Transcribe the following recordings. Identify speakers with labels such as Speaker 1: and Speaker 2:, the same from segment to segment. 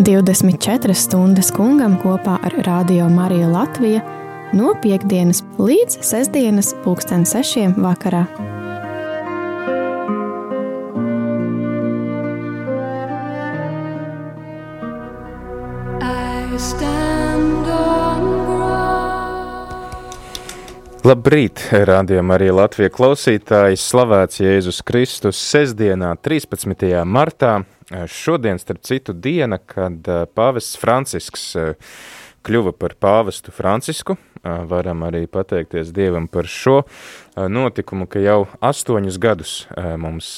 Speaker 1: 24 stundas kungam kopā ar Radio Mariju Latviju no piekdienas līdz sestdienas pulksten sešiem vakarā.
Speaker 2: Labrīt, rādījumā arī Latvijas klausītājs, slavēts Jēzus Kristus, sestdienā, 13. martā. Šodien, starp citu, diena, kad pāvests Francisks kļuva par pāvestu Francisku. Varam arī pateikties Dievam par šo notikumu, ka jau astoņus gadus mums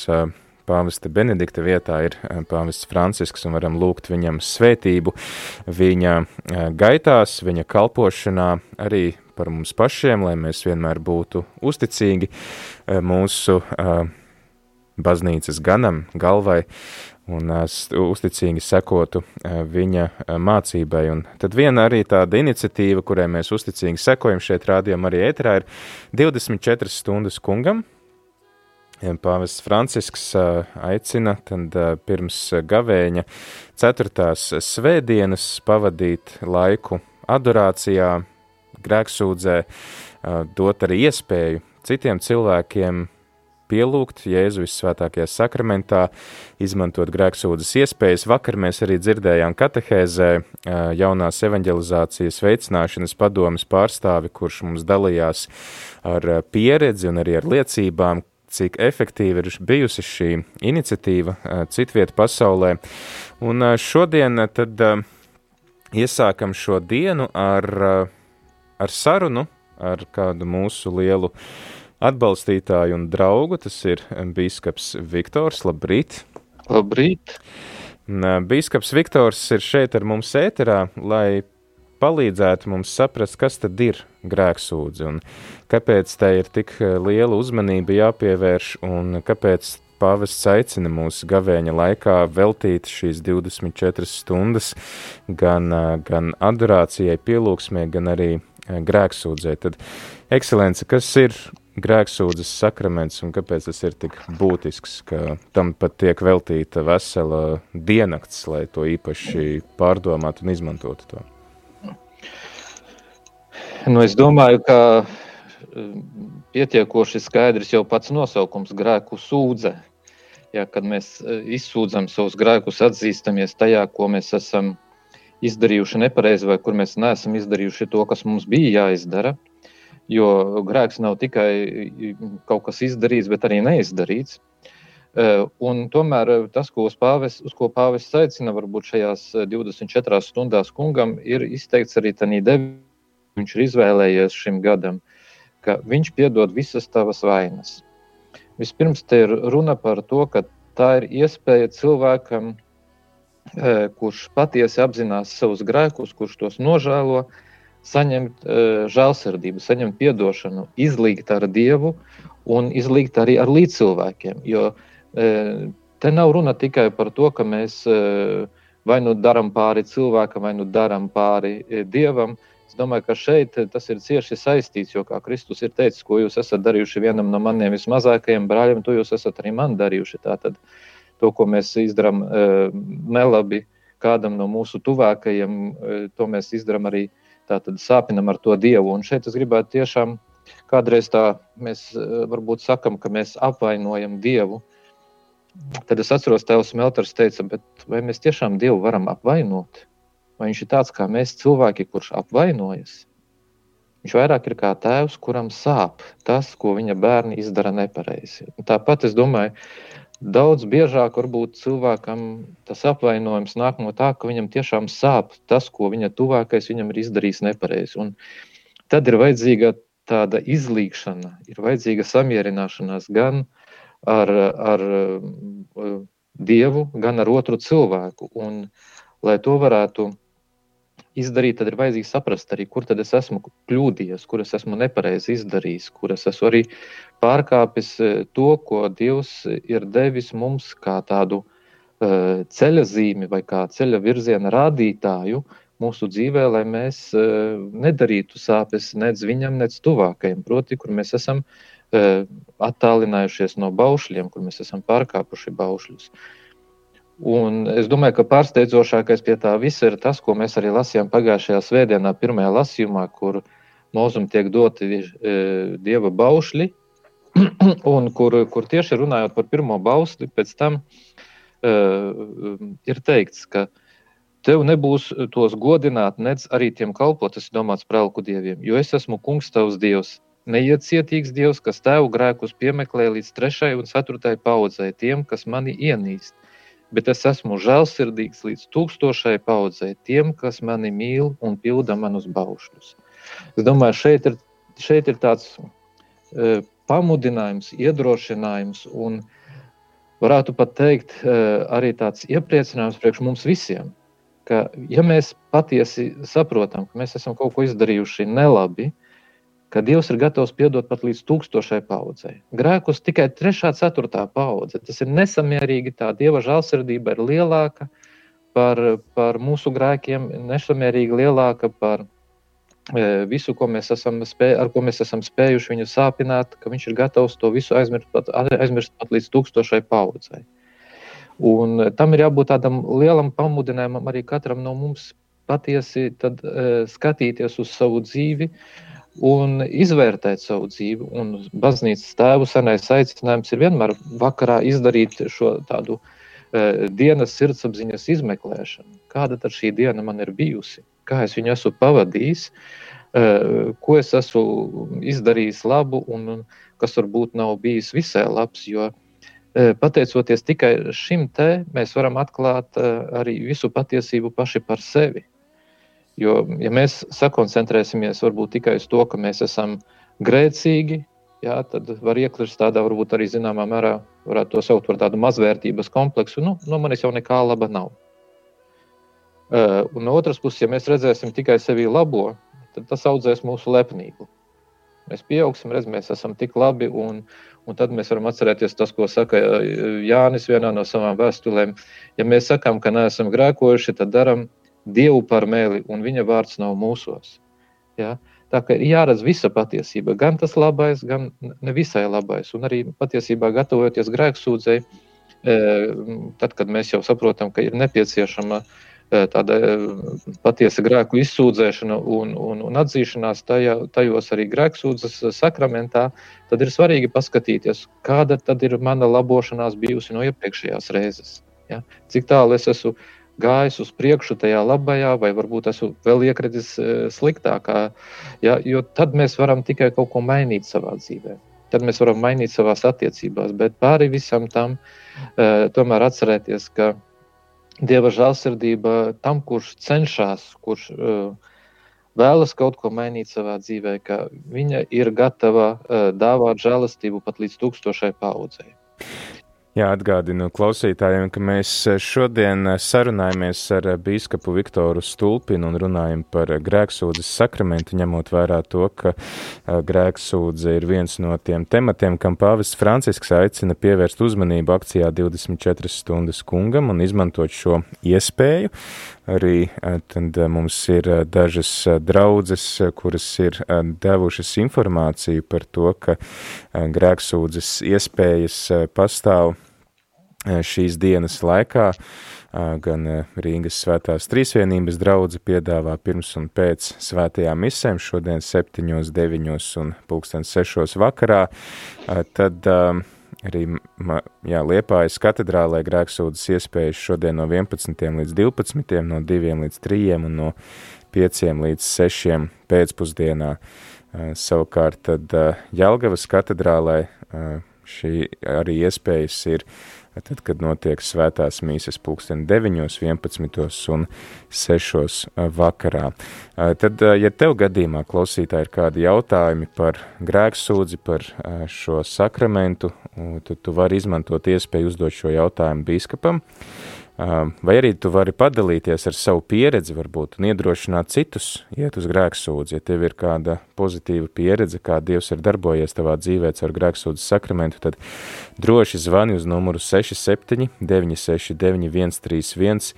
Speaker 2: pāvesta Benedikta vietā ir pāvests Francisks un varam lūgt viņam svētību viņa gaitās, viņa kalpošanā, arī par mums pašiem, lai mēs vienmēr būtu uzticīgi eh, mūsu baznīcas ganam, galvai un uzticīgi sekotu viņa mācībai. Un tad viena arī tāda iniciatīva, kurai mēs uzticīgi sekojam šeit rādījām arī ēterā, ir 24 stundas kungam. Pāvests Francisks aicina tad pirms gavēņa ceturtās svētdienas pavadīt laiku adorācijā, grēksūdzē, dot arī iespēju citiem cilvēkiem pielūgt Jēzu visvētākajā sakramentā, izmantot grēksūdzes iespējas. Vakar mēs arī dzirdējām katehēzē jaunās evanģelizācijas veicināšanas padomas pārstāvi, kurš mums dalījās ar pieredzi un arī ar liecībām, cik efektīva ir bijusi šī iniciatīva citvieta pasaulē. Un šodien tad iesākam šo dienu ar ar sarunu ar kādu mūsu lielu atbalstītāju un draugu. Tas ir Bīskaps Viktors. Labrīt!
Speaker 3: Labrīt!
Speaker 2: Bīskaps Viktors ir šeit ar mums ēterā, lai palīdzētu mums saprast, kas tad ir grēksūdzi un kāpēc tai ir tik liela uzmanība jāpievērš un kāpēc pāvests aicina mūs gavēņa laikā veltīt šīs 24 stundas gan, gan adorācijai, pielūgsmē, gan arī Eh, grēksūdzē. Tad, ekscelence, kas ir grēksūdzes sakraments un kāpēc tas ir tik būtisks, ka tam pat tiek veltīta vesela diennakts, lai to īpaši pārdomātu un izmantotu to?
Speaker 3: Nu, es domāju, ka eh, pietiekoši skaidrs jau pats nosaukums grēku sūdze. Ja, kad mēs eh, izsūdzam savus grēkus, atzīstamies tajā, ko mēs esam izdarījuši nepareizi, vai kur mēs neesam izdarījuši to, kas mums bija jāizdara. Jo grēks nav tikai kaut kas izdarīts, bet arī neizdarīts. E, un tomēr tas, ko pāvis, uz ko pāvests aicina, varbūt šajās 24 stundās kungam, ir izteikts arī tādā devī, viņš ir izvēlējies šim gadam, ka viņš piedod visas tavas vainas. Vispirms te ir runa par to, ka tā ir iespēja cilvēkam kurš patiesi apzinās savus grēkus, kurš tos nožēlo, saņemt žēlsirdību, saņemt atdošanu, izlīgt ar Dievu un izlīgt arī ar līdzcilvēkiem. Jo te nav runa tikai par to, ka mēs vai nu darām pāri cilvēkam, vai nu darām pāri Dievam. Es domāju, ka šeit tas ir cieši saistīts, jo, kā Kristus ir teicis, ko jūs esat darījuši vienam no maniem vismazākajiem brāļiem, to jūs esat arī man darījuši. Tātad, uh, to, ko mēs izdarām nelabi kādam no mūsu tuvākajiem, to mēs izdarām arī tātad sāpinam ar to Dievu. Un šeit es gribētu tiešām kādreiz tā mēs e, varbūt sakam, ka mēs apvainojam Dievu. Tad es atceros, Tēvs Melters teica, bet vai mēs tiešām Dievu varam apvainot? Vai viņš ir tāds kā mēs cilvēki, kurš apvainojas? Viņš vairāk ir kā tēvs, kuram sāp tas, ko viņa bērni izdara nepareizi. Tāpat es domāju, Daudz biežāk varbūt cilvēkam tas apvainojums nāk no tā, ka viņam tiešām sāp tas, ko viņa tuvākais viņam ir izdarījis nepareizi. Un tad ir vajadzīga tāda izlīkšana, ir vajadzīga samierināšanās gan ar, ar uh, Dievu, gan ar otru cilvēku. Un, lai to varētu izdarīt, tad ir vajadzīgi saprast arī, kur es esmu kļūdījies, kur es esmu nepareizi izdarījis, kur es esmu arī pārkāpis e, to, ko Dievs ir devis mums kā tādu uh, ceļa zīmi vai kā ceļa virziena rādītāju mūsu dzīvē, lai mēs uh, nedarītu sāpes nec viņam, nec tuvākajam, proti, kur mēs esam uh, attālinājušies no baušļiem, kur mēs esam pārkāpuši baušļus. Un es domāju, ka pārsteidzošākais pie tā visa ir tas, ko mēs arī lasījām pagājušajā svētdienā, pirmajā lasījumā, kur mūzum tiek doti e, dieva baušļi, un kur, kur tieši runājot par pirmo bausli, pēc tam e, ir teikts, ka tev nebūs tos godināt, nedz arī tiem kalpot, tas ir domāts prelku dieviem, jo es esmu kungs tavs dievs, neiecietīgs dievs, kas tevu grēkus piemeklē līdz trešai un ceturtai paudzei, tiem, kas mani ienīst bet es esmu žēlsirdīgs līdz tūkstošai paudzei tiem, kas mani mīl un pilda manus baušļus. Es domāju, šeit ir, šeit ir tāds e, pamudinājums, iedrošinājums un varētu pat teikt e, arī tāds iepriecinājums priekš mums visiem, ka ja mēs patiesi saprotam, ka mēs esam kaut ko izdarījuši nelabi, ka Dievs ir gatavs piedot pat līdz tūkstošai paudzei. Grēkus tikai trešā, ceturtā paudze. Tas ir nesamērīgi. Tā Dieva žēlsirdība ir lielāka par, par mūsu grēkiem, nesamērīgi lielāka par e, visu, ko mēs esam spēj, ar ko mēs esam spējuši viņu sāpināt, ka viņš ir gatavs to visu aizmirst pat, aizmirst pat līdz tūkstošai paudzei. Un tam ir jābūt tādam lielam pamudinājumam arī katram no mums patiesi tad, e, skatīties uz savu dzīvi, uh, un izvērtēt savu dzīvi. Un baznīcas tēvu senais aicinājums ir vienmēr vakarā izdarīt šo tādu uh, dienas sirdsapziņas izmeklēšanu. Kāda tad šī diena man ir bijusi? Kā es viņu esmu pavadījis? Uh, ko es esmu izdarījis labu un, kas varbūt nav bijis visai labs, jo uh, pateicoties tikai šim te, mēs varam atklāt arī visu patiesību paši par sevi. Jo, ja mēs sakoncentrēsimies varbūt tikai uz to, ka mēs esam grēcīgi, jā, tad var iekrist tādā, varbūt arī zināmā mērā, varētu to saukt par tādu mazvērtības kompleksu. Nu, no manis jau nekā laba nav. Uh, un no otras puses, ja mēs redzēsim tikai sevi labo, tad tas audzēs mūsu lepnību. Mēs pieaugsim, redz, mēs esam tik labi, un, un tad mēs varam atcerēties tas, ko saka Jānis vienā no savām vēstulēm. Ja mēs sakām, ka neesam grēkojuši, tad darām Dievu par mēli, un viņa vārds nav mūsos. Ja? Tā kā ir jāredz visa patiesība, gan tas labais, gan nevisai labais. Un arī patiesībā gatavojoties grēksūdzei, e, tad, kad mēs jau saprotam, ka ir nepieciešama e, tāda e, patiesa grēku izsūdzēšana un, un, un atzīšanās tajā, tajos arī grēksūdzes sakramentā, tad ir svarīgi paskatīties, kāda tad ir mana labošanās bijusi no iepriekšējās reizes. Ja? Cik tālu es esmu gājis uz priekšu tajā labajā, vai varbūt esmu vēl iekritis e, sliktākā. Ja, jo tad mēs varam tikai kaut ko mainīt savā dzīvē. Tad mēs varam mainīt savās attiecībās, bet pāri visam tam uh, tomēr atcerēties, ka Dieva žēlsirdība tam, kurš cenšas, kurš uh, vēlas kaut ko mainīt savā dzīvē, ka viņa ir gatava uh, dāvāt žēlastību pat līdz tūkstošai paudzei.
Speaker 2: Jā, atgādinu klausītājiem, ka mēs šodien sarunājamies ar bīskapu Viktoru Stulpinu un runājam par grēksūdzes sakramentu, ņemot vērā to, ka grēksūdze ir viens no tiem tematiem, kam pāvests Francisks aicina pievērst uzmanību akcijā 24 stundas kungam un izmantot šo iespēju. Arī tad mums ir dažas draudzes, kuras ir devušas informāciju par to, ka grēksūdzes iespējas pastāv šīs dienas laikā. Gan Rīgas svētās trīsvienības draudze piedāvā pirms un pēc svētajām misēm šodien 7, 9 un pulksten 6 vakarā. Tad arī jā, Liepājas katedrālē grēksūdzes iespējas šodien no 11 līdz 12, no 2 līdz 3 un no 5 līdz 6 pēcpusdienā. Savukārt tad Jelgavas katedrālē šī arī iespējas ir tad, kad notiek svētās mīsas pulksten 9, 11 un 6 vakarā. Tad, ja tev gadījumā klausītāji ir kādi jautājumi par grēksūdzi, par šo sakramentu, tad tu vari izmantot iespēju uzdot šo jautājumu bīskapam. Vai arī tu vari padalīties ar savu pieredzi, varbūt, un iedrošināt citus iet uz grēksūdzi, ja tev ir kāda pozitīva pieredze, kā Dievs ir darbojies tavā dzīvē caur grēksūdzes sakramentu, tad droši zvani uz numuru 67 969 131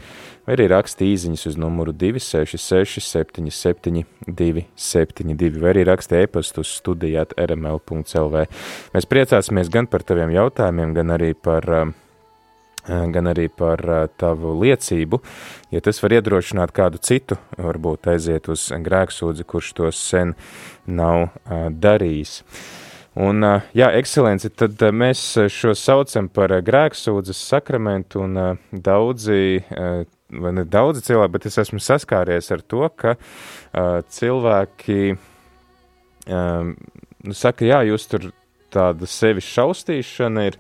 Speaker 2: vai arī raksti īziņas uz numuru 266 77 272 vai arī raksti e-pastu uz studijāt rml.lv. Mēs priecāsimies gan par taviem jautājumiem, gan arī par uh, gan arī par tavu liecību. Ja tas var iedrošināt kādu citu, varbūt aiziet uz grēksūdzi, kurš to sen nav darījis. Un, jā, ekscelenci, tad mēs šo saucam par grēksūdzes sakramentu, un daudzi, vai ne daudzi cilvēki, bet es esmu saskāries ar to, ka cilvēki nu, saka, jā, jūs tur tāda sevi šaustīšana ir,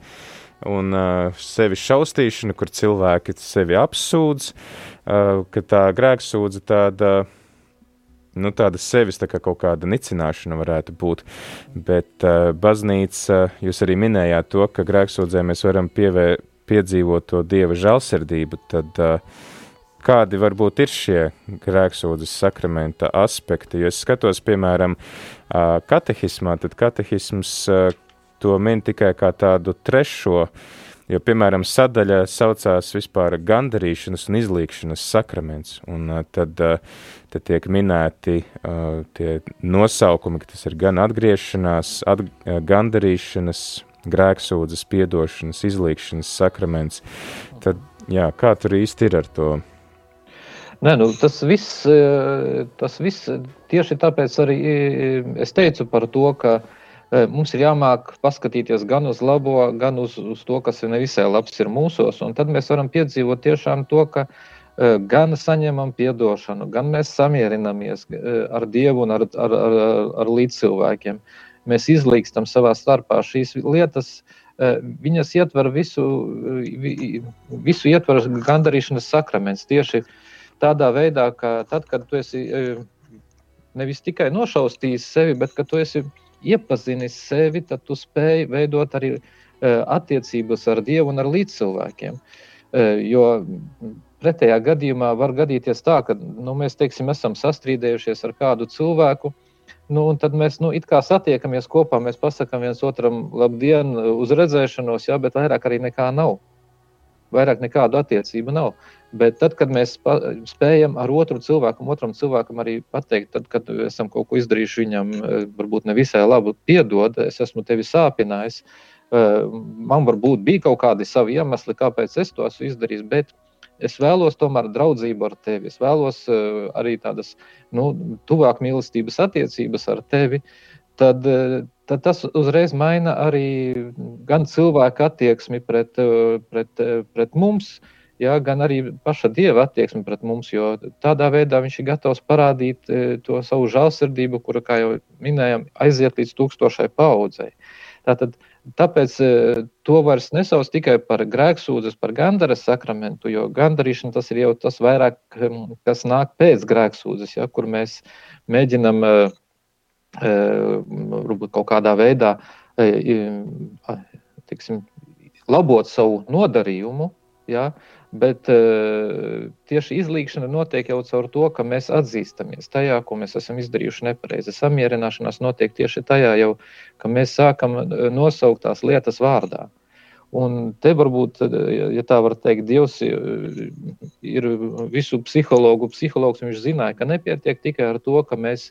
Speaker 2: un uh, sevi šaustīšana, kur cilvēki sevi apsūdz, uh, ka tā grēksūdze tāda, nu, tāda sevis tā kā kaut kāda nicināšana varētu būt, bet uh, baznīca, jūs arī minējāt to, ka grēksūdzē mēs varam pievē, piedzīvot to Dieva žalsirdību, tad uh, kādi varbūt ir šie grēksūdzes sakramenta aspekti, jo es skatos, piemēram, katehismā, tad katehisms to min tikai kā tādu trešo, jo, piemēram, sadaļa saucās vispār gandarīšanas un izlīkšanas sakraments, un tad, tad tiek minēti tie nosaukumi, ka tas ir gan atgriešanās, at, gandarīšanas, grēksūdzes, piedošanas, izlīkšanas sakraments. Tad, jā, kā tur īsti ir ar to?
Speaker 3: Nē, nu, tas, viss, tas viss tieši tāpēc arī es teicu par to, ka uh, mums ir jāmāk paskatīties gan uz labo, gan uz, uz to, kas ir nevisai labs ir mūsos. Tad mēs varam piedzīvot tiešām to, ka gan saņemam atdošanu, gan mēs samierinamies ar Dievu un ar, ar, ar, ar līdzcilvēkiem. Mēs izlīkstam savā starpā šīs lietas. Viņas ietver visu, visu ietver gandarīšanas sakraments tieši tādā veidā, ka tad, kad tu esi nevis tikai nošaustījis sevi, bet ka tu esi iepazini sevi, tad tu spēj veidot arī attiecības ar Dievu un ar līdzcilvēkiem. Jo pretējā gadījumā var gadīties tā, ka nu, mēs teiksim, esam sastrīdējušies ar kādu cilvēku. Nu, tad mēs nu, it kā satiekamies kopā, mēs pasakām viens otram, labdien, uz redzēšanos, jā, bet vairāk arī nekā nav. Vairāk nekādu attiecību nav. Bet tad, kad mēs spējam ar otru cilvēku, otram cilvēkam arī pateikt, tad, kad esam kaut ko izdarījuši viņam, eh, varbūt nevisai labu, piedod, es esmu tevi sāpinājis. Eh, man varbūt bija kaut kādi savi iemesli, kāpēc es to esmu izdarījis, bet es vēlos tomēr draudzību ar tevi. Es vēlos eh, arī tādas nu, tuvāk mīlestības attiecības ar tevi. Tad, tad tas uzreiz maina arī gan cilvēku attieksmi pret, pret, pret mums, uh, ja, gan arī paša dieva attieksme pret mums, jo tādā veidā viņš ir gatavs parādīt to savu žēlsirdību, kura, kā jau minējām, aiziet līdz tūkstošai paudzei. Tātad, tāpēc to vairs nesauc tikai par grēksūdzes, par gandaras sakramentu, jo gandarīšana tas ir jau tas vairāk, kas nāk pēc grēksūdzes, ja, kur mēs mēģinam e, varbūt kaut kādā veidā tiksim, labot savu nodarījumu, ja, Bet tieši izlīkšana notiek jau caur to, ka mēs atzīstamies tajā, ko mēs esam izdarījuši nepareizi. Samierināšanās notiek tieši tajā, jau, ka mēs sākam nosaukt tās lietas vārdā. Un te varbūt, ja tā var teikt, Dievs ir visu psihologu psihologs. Viņš zināja, ka nepietiek tikai ar to, ka mēs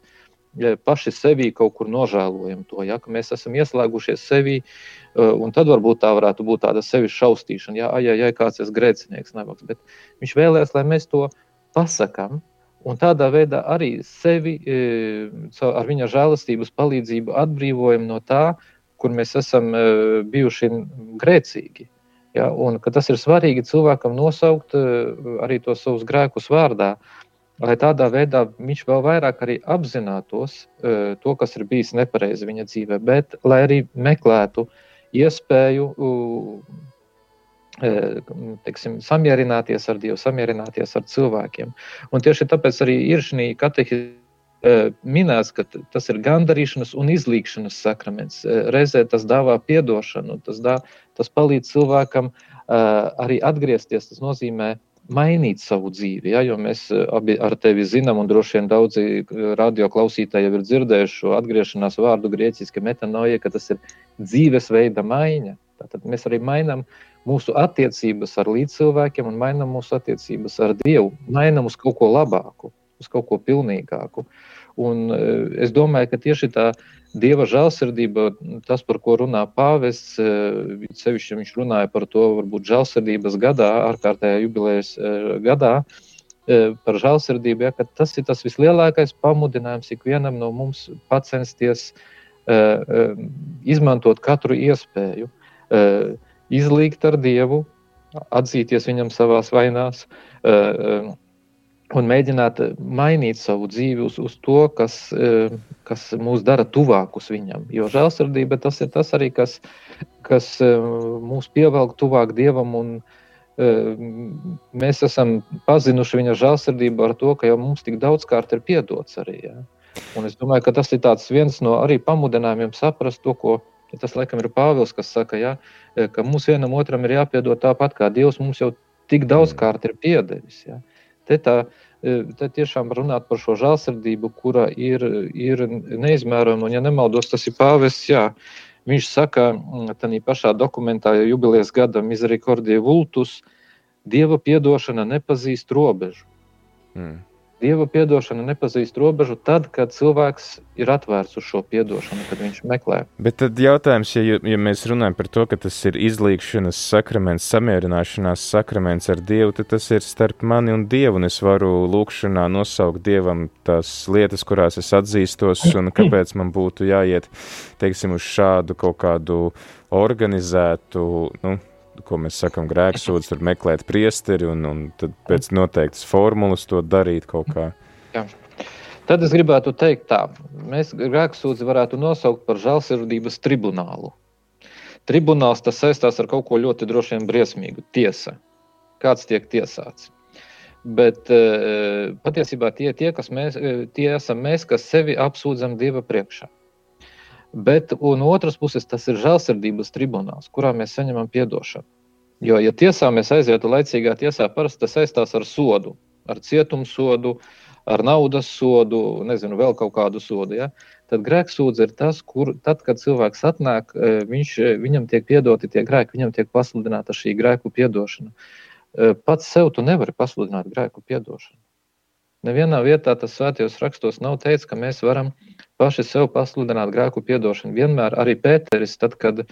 Speaker 3: paši sevī kaut kur nožēlojam to, ja, ka mēs esam ieslēgušies sevī, uh, un tad varbūt tā varētu būt tāda sevis šaustīšana, ja, ja, ja kāds ir grēcinieks, nabags, bet viņš vēlēs, lai mēs to pasakām, un tādā veidā arī sevi uh, ar viņa žēlastības palīdzību atbrīvojam no tā, kur mēs esam uh, bijuši grēcīgi. Ja, un tas ir svarīgi cilvēkam nosaukt arī tos savus grēkus vārdā. Uh, lai tādā veidā viņš vēl vairāk arī apzinātos uh, to, kas ir bijis nepareizi viņa dzīvē, bet lai arī meklētu iespēju uh, teiksim, samierināties ar Dievu, samierināties ar cilvēkiem. Un tieši tāpēc arī ir šī katehisma minēts, ka tas ir gandarīšanas un izlīkšanas sakraments. Reizē tas dāvā atdošanu, tas, dā, tas palīdz cilvēkam arī atgriezties. Tas nozīmē mainīt savu dzīvi. Ja, jo mēs eh, abi ar tevi zinām, un droši vien daudzi eh, radioklausītāji jau ir dzirdējuši šo atgriešanās vārdu grieķiski metanoja, ka tas ir dzīvesveida maiņa. Tātad mēs arī mainām mūsu attiecības ar līdzcilvēkiem un mainām mūsu attiecības ar Dievu, mainām uz kaut ko labāku, uz kaut ko pilnīgāku. Un, es domāju, ka tieši tā dieva žēlsirdība, tas, par ko runā pāvests, sevišķi viņš runāja par to, varbūt žēlsirdības gadā, ārkārtējā jubilejas gadā, par žēlsirdību, ja, tas ir tas vislielākais pamudinājums ikvienam no mums censties izmantot katru iespēju, izlīgt ar Dievu, atzīties viņam savās vainās, un mēģināt mainīt savu dzīvi uz, uz to, kas, eh, kas mūs dara tuvākus viņam. Jo žēlsirdība tas ir tas arī, kas, kas eh, mūs pievelk tuvāk Dievam. Un, eh, mēs esam pazinuši viņa žēlsirdību ar to, ka jau mums tik daudz kārt ir piedots arī. Ja? Un es domāju, ka tas ir viens no arī pamudinājumiem saprast to, ko tas laikam ir Pāvils, kas saka, ja, ka mums vienam otram ir jāpiedod tāpat, kā Dievs mums jau tik daudz kārt ir piedevis. Ja. Te, tā, e, te tiešām runāt par šo žēlsirdību, kura ir, ir neizmērojama, un, ja nemaldos, tas ir pāvests. Jā. Viņš saka, tādā pašā dokumentā, jau jubilejas gada Misericordija Vultus, Dieva piedošana nepazīst robežu. Mm. Dieva atdošana nepazīst robežu tad, kad cilvēks ir atvērts uz šo atdošanu, kad viņš meklē.
Speaker 2: Bet tad jautājums, ja, ja mēs runājam par to, ka tas ir izlīgšanas sakraments, samierināšanās sakraments ar Dievu, tad tas ir starp mani un Dievu. Un es varu lūkšanā nosaukt Dievam tās lietas, kurās es atzīstos, un kāpēc man būtu jāiet, teiksim, uz šādu kaut kādu organizētu, nu, ko mēs sakām, grēksūdz, tur meklēt priesteri un, un pēc noteiktas formulas to darīt kaut kā. Jā.
Speaker 3: Tad es gribētu teikt tā, mēs grēksūdzi varētu nosaukt par žēlsirdības tribunālu. Tribunāls tas saistās ar kaut ko ļoti droši vien briesmīgu, tiesa. Kāds tiek tiesāts. Bet eh, patiesībā tie, tie, mēs, eh, tie esam mēs, kas sevi apsūdzam Dieva priekšā. Bet no otras puses, tas ir žēlsirdības tribunāls, kurā mēs saņemam atdošanu. Jo, ja tiesā mēs aizietu laicīgā tiesā, parasti tas saistās ar sodu, ar cietumsodu, ar naudas sodu, nezinu, vēl kaut kādu sodu. Ja? Tad grēksūdze ir tas, kur tad, kad cilvēks atnāk, e, viņš, e, viņam tiek piedoti tie grēki, viņam tiek pasludināta šī grēku piedošana. E, pats sev tu nevari pasludināt grēku piedošanu. Nevienā vietā tas svētajos rakstos nav teikts, ka mēs varam paši sev pasludināt grēku piedošanu. Vienmēr arī Pēteris, tad, kad,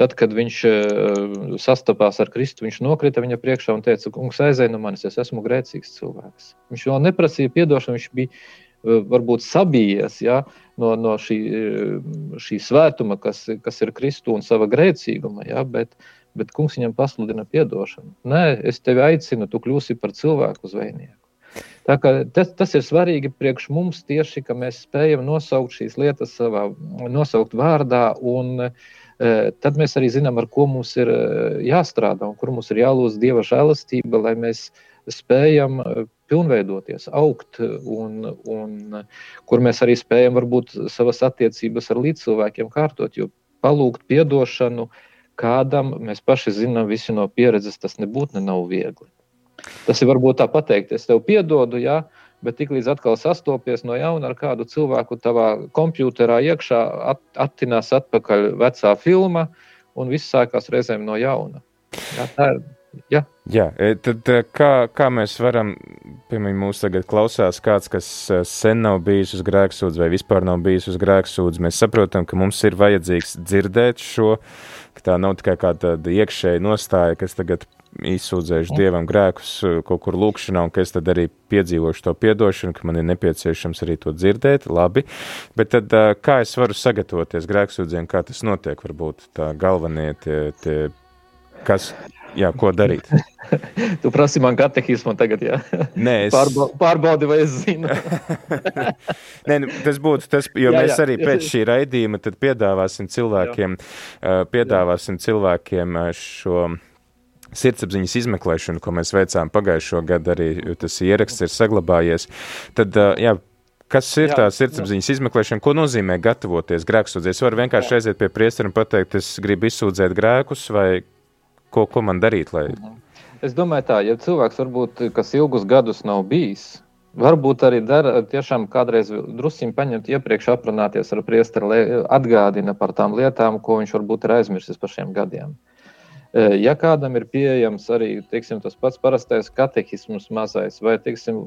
Speaker 3: tad, kad viņš uh, sastapās ar Kristu, viņš nokrita viņa priekšā un teica, kungs aizēj no manis, es esmu grēcīgs cilvēks. Viņš vēl neprasīja piedošanu, viņš bija uh, varbūt sabijies ja, no, no šī, uh, šī svētuma, kas, kas ir Kristu un sava grēcīguma, ja, bet, bet kungs viņam pasludina piedošanu. Nē, es tevi aicinu, tu kļūsi par cilvēku zvejnieku. Tas, tas ir svarīgi priekš mums tieši, ka mēs spējam nosaukt šīs lietas savā, nosaukt vārdā, un e, tad mēs arī zinām, ar ko mums ir e, jāstrādā un kur mums ir jālūdz Dieva žēlastība, lai mēs spējam e, pilnveidoties, augt, un, un kur mēs arī spējam varbūt savas attiecības ar līdzcilvēkiem kārtot, jo palūgt piedošanu kādam, mēs paši zinām visi no pieredzes, tas nebūtu ne nav viegli. Tas ir varbūt tā pateikt, es tev piedodu, ja, bet tiklīdz atkal sastopies no jauna ar kādu cilvēku, tavā computerā iekšā at, attinās atpakaļ vecā filma, un viss sākās reizēm no jauna. Ja, tā ir. Ja.
Speaker 2: Jā, e, tad e, kā, kā mēs varam, piemēram, mūsu tagad klausās kāds, kas e, sen nav bijis uz grēksūdzi vai vispār nav bijis uz grēksūdzi, mēs saprotam, ka mums ir vajadzīgs dzirdēt šo, ka tā nav tikai kāda iekšēja nostāja, kas tagad izsūdzējuši dievam grēkus uh, kaut kur lūkšanā, un ka es tad arī piedzīvošu to piedošanu, ka man ir nepieciešams arī to dzirdēt, labi. Bet tad uh, kā es varu sagatavoties grēksūdzēm, kā tas notiek, varbūt tā galvenie tie, tie kas, jā, ko darīt?
Speaker 3: tu prasi man katehismu tagad, jā?
Speaker 2: Nē, es...
Speaker 3: Pārba pārbaudi, vai es zinu.
Speaker 2: Nē, nu, tas būtu tas, jo jā, mēs jā. arī pēc šī raidījuma tad piedāvāsim cilvēkiem, jā. piedāvāsim cilvēkiem šo sirdsapziņas izmeklēšanu, ko mēs veicām pagājušo gadu, arī tas ieraksts ir saglabājies. Tad, jā, kas ir jā, tā sirdsapziņas jā. izmeklēšana? Ko nozīmē gatavoties grēksūdzēs? Var vienkārši jā. aiziet pie priestera un pateikt, es gribu izsūdzēt grēkus, vai ko, ko man darīt? Lai... Mhm.
Speaker 3: Es domāju, tā, ja cilvēks varbūt, kas ilgus gadus nav bijis, Varbūt arī dara, tiešām kādreiz druskuļi paņemt, iepriekš aprunāties ar priesteri, atgādina par tām lietām, ko viņš varbūt ir aizmirsis par šiem gadiem. Ja kādam ir pieejams arī teiksim, tas pats parastais katehisms, mazais, vai teiksim,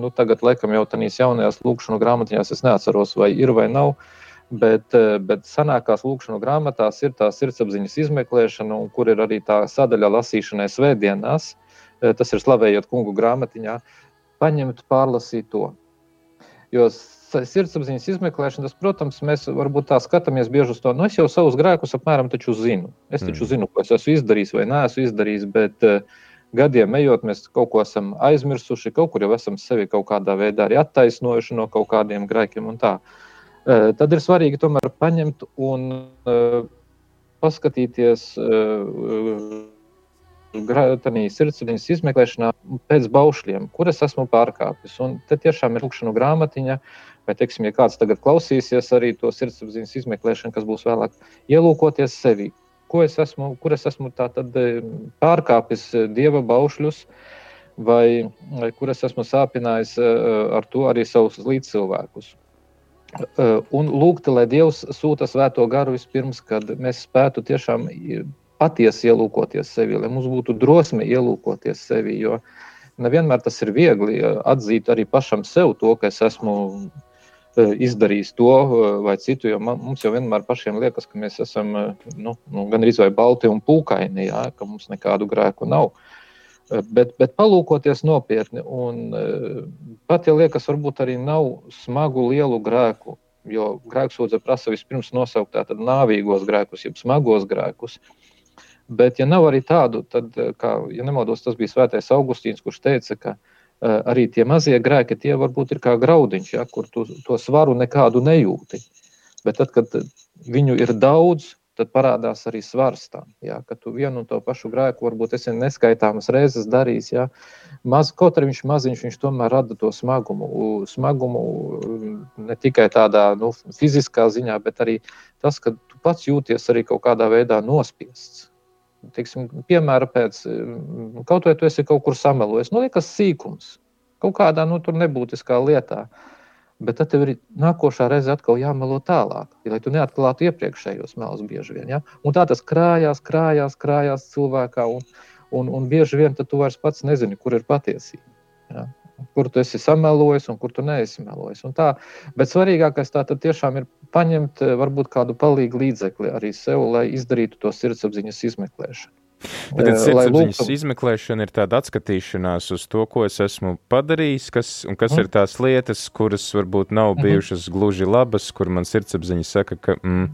Speaker 3: nu, tagad, laikam, jau tādās jaunajās lūkšanas grāmatiņās, es neatceros, vai ir vai nav, bet, bet senākās lūkšanas grāmatās ir tā sirdsapziņas izmeklēšana, un kur ir arī tā sadaļa lasīšanai svētdienās, tas ir slavējot kungu grāmatiņā, paņemt, pārlasīt to. Jo sirdsapziņas izmeklēšana, tas, protams, mēs varbūt tā skatāmies bieži uz to. Nu, es jau savus grēkus apmēram zinu. Es taču mm. zinu, ko es esmu izdarījis vai neesmu izdarījis. Bet uh, gadiem ejot, mēs kaut ko esam aizmirsuši, kaut kur jau esam sevi kaut kādā veidā arī attaisnojuši no kaut kādiem grēkiem. Uh, tad ir svarīgi tomēr paņemt un uh, paskatīties. Tādā sirdsapziņas izmeklēšanā pēc baušļiem, kuras esmu pārkāpis. Un te tiešām ir lūkšana grāmatiņa, vai, teiksim, ja kāds tagad klausīsies arī to sirdsapziņas izmeklēšanu, kas būs vēlāk, ielūkoties sevi. Ko es esmu, kur es esmu tātad e, pārkāpis e, dieva baušļus, vai, vai kur es esmu sāpinājis e, ar to arī savus līdzcilvēkus. Un lūgt, lai Dievs sūta svēto garu vispirms, kad mēs spētu tiešām patiesi ielūkoties sevi, lai mums būtu drosme ielūkoties sevi. Jo nevienmēr tas ir viegli atzīt arī pašam sev to, ka es esmu e, izdarījis to e, vai citu. Jo man, mums jau vienmēr pašiem liekas, ka mēs esam e, nu, nu, gan arī balti un pūkaini, jā, ka mums nekādu grēku nav. Bet, bet palūkoties nopietni, un pat ja liekas, varbūt arī nav smagu lielu grēku, jo grēksūdze prasa vispirms nosaukt tātad nāvīgos grēkus, jeb smagos grēkus. Bet, ja nav arī tādu, tad, kā, ja nemaldos, tas bija Svētais Augustīns, kurš teica, ka uh, arī tie mazie grēki, tie varbūt ir kā graudiņš, ja, kur tu to svaru nekādu nejūti. Bet tad, kad viņu ir daudz, tad parādās arī svars tam. Ja, ka tu vienu un to pašu grēku varbūt esi neskaitāmas reizes darījis. Ja. Maz, kaut arī viņš maziņš, viņš tomēr rada to smagumu. Smagumu ne tikai tādā nu, fiziskā ziņā, bet arī tas, ka tu pats jūties arī kaut kādā veidā nospiests teiksim, piemēra pēc, mm, kaut vai tu esi kaut kur samelojis, nu, liekas sīkums, kaut kādā, nu, nebūtiskā lietā. Bet tad tev ir nākošā reize atkal jāmelo tālāk, lai tu neatklātu iepriekšējos melus bieži vien. Ja? Un tā tas krājās, krājās, krājās cilvēkā, un, un, un bieži vien tu vairs pats nezini, kur ir patiesība. Ja? Kur tu esi samelojis un kur tu neesi melojis. Bet svarīgākais tā tiešām ir paņemt eh, varbūt kādu palīgu līdzekli arī sev, lai izdarītu to sirdsapziņas izmeklēšanu.
Speaker 2: Tagad eh, sirdsapziņas lūk... izmeklēšana ir tāda atskatīšanās uz to, ko es esmu padarījis, kas, un kas mm. ir tās lietas, kuras varbūt nav mhm. bijušas mm -hmm. gluži labas, kur man sirdsapziņa saka, ka mm,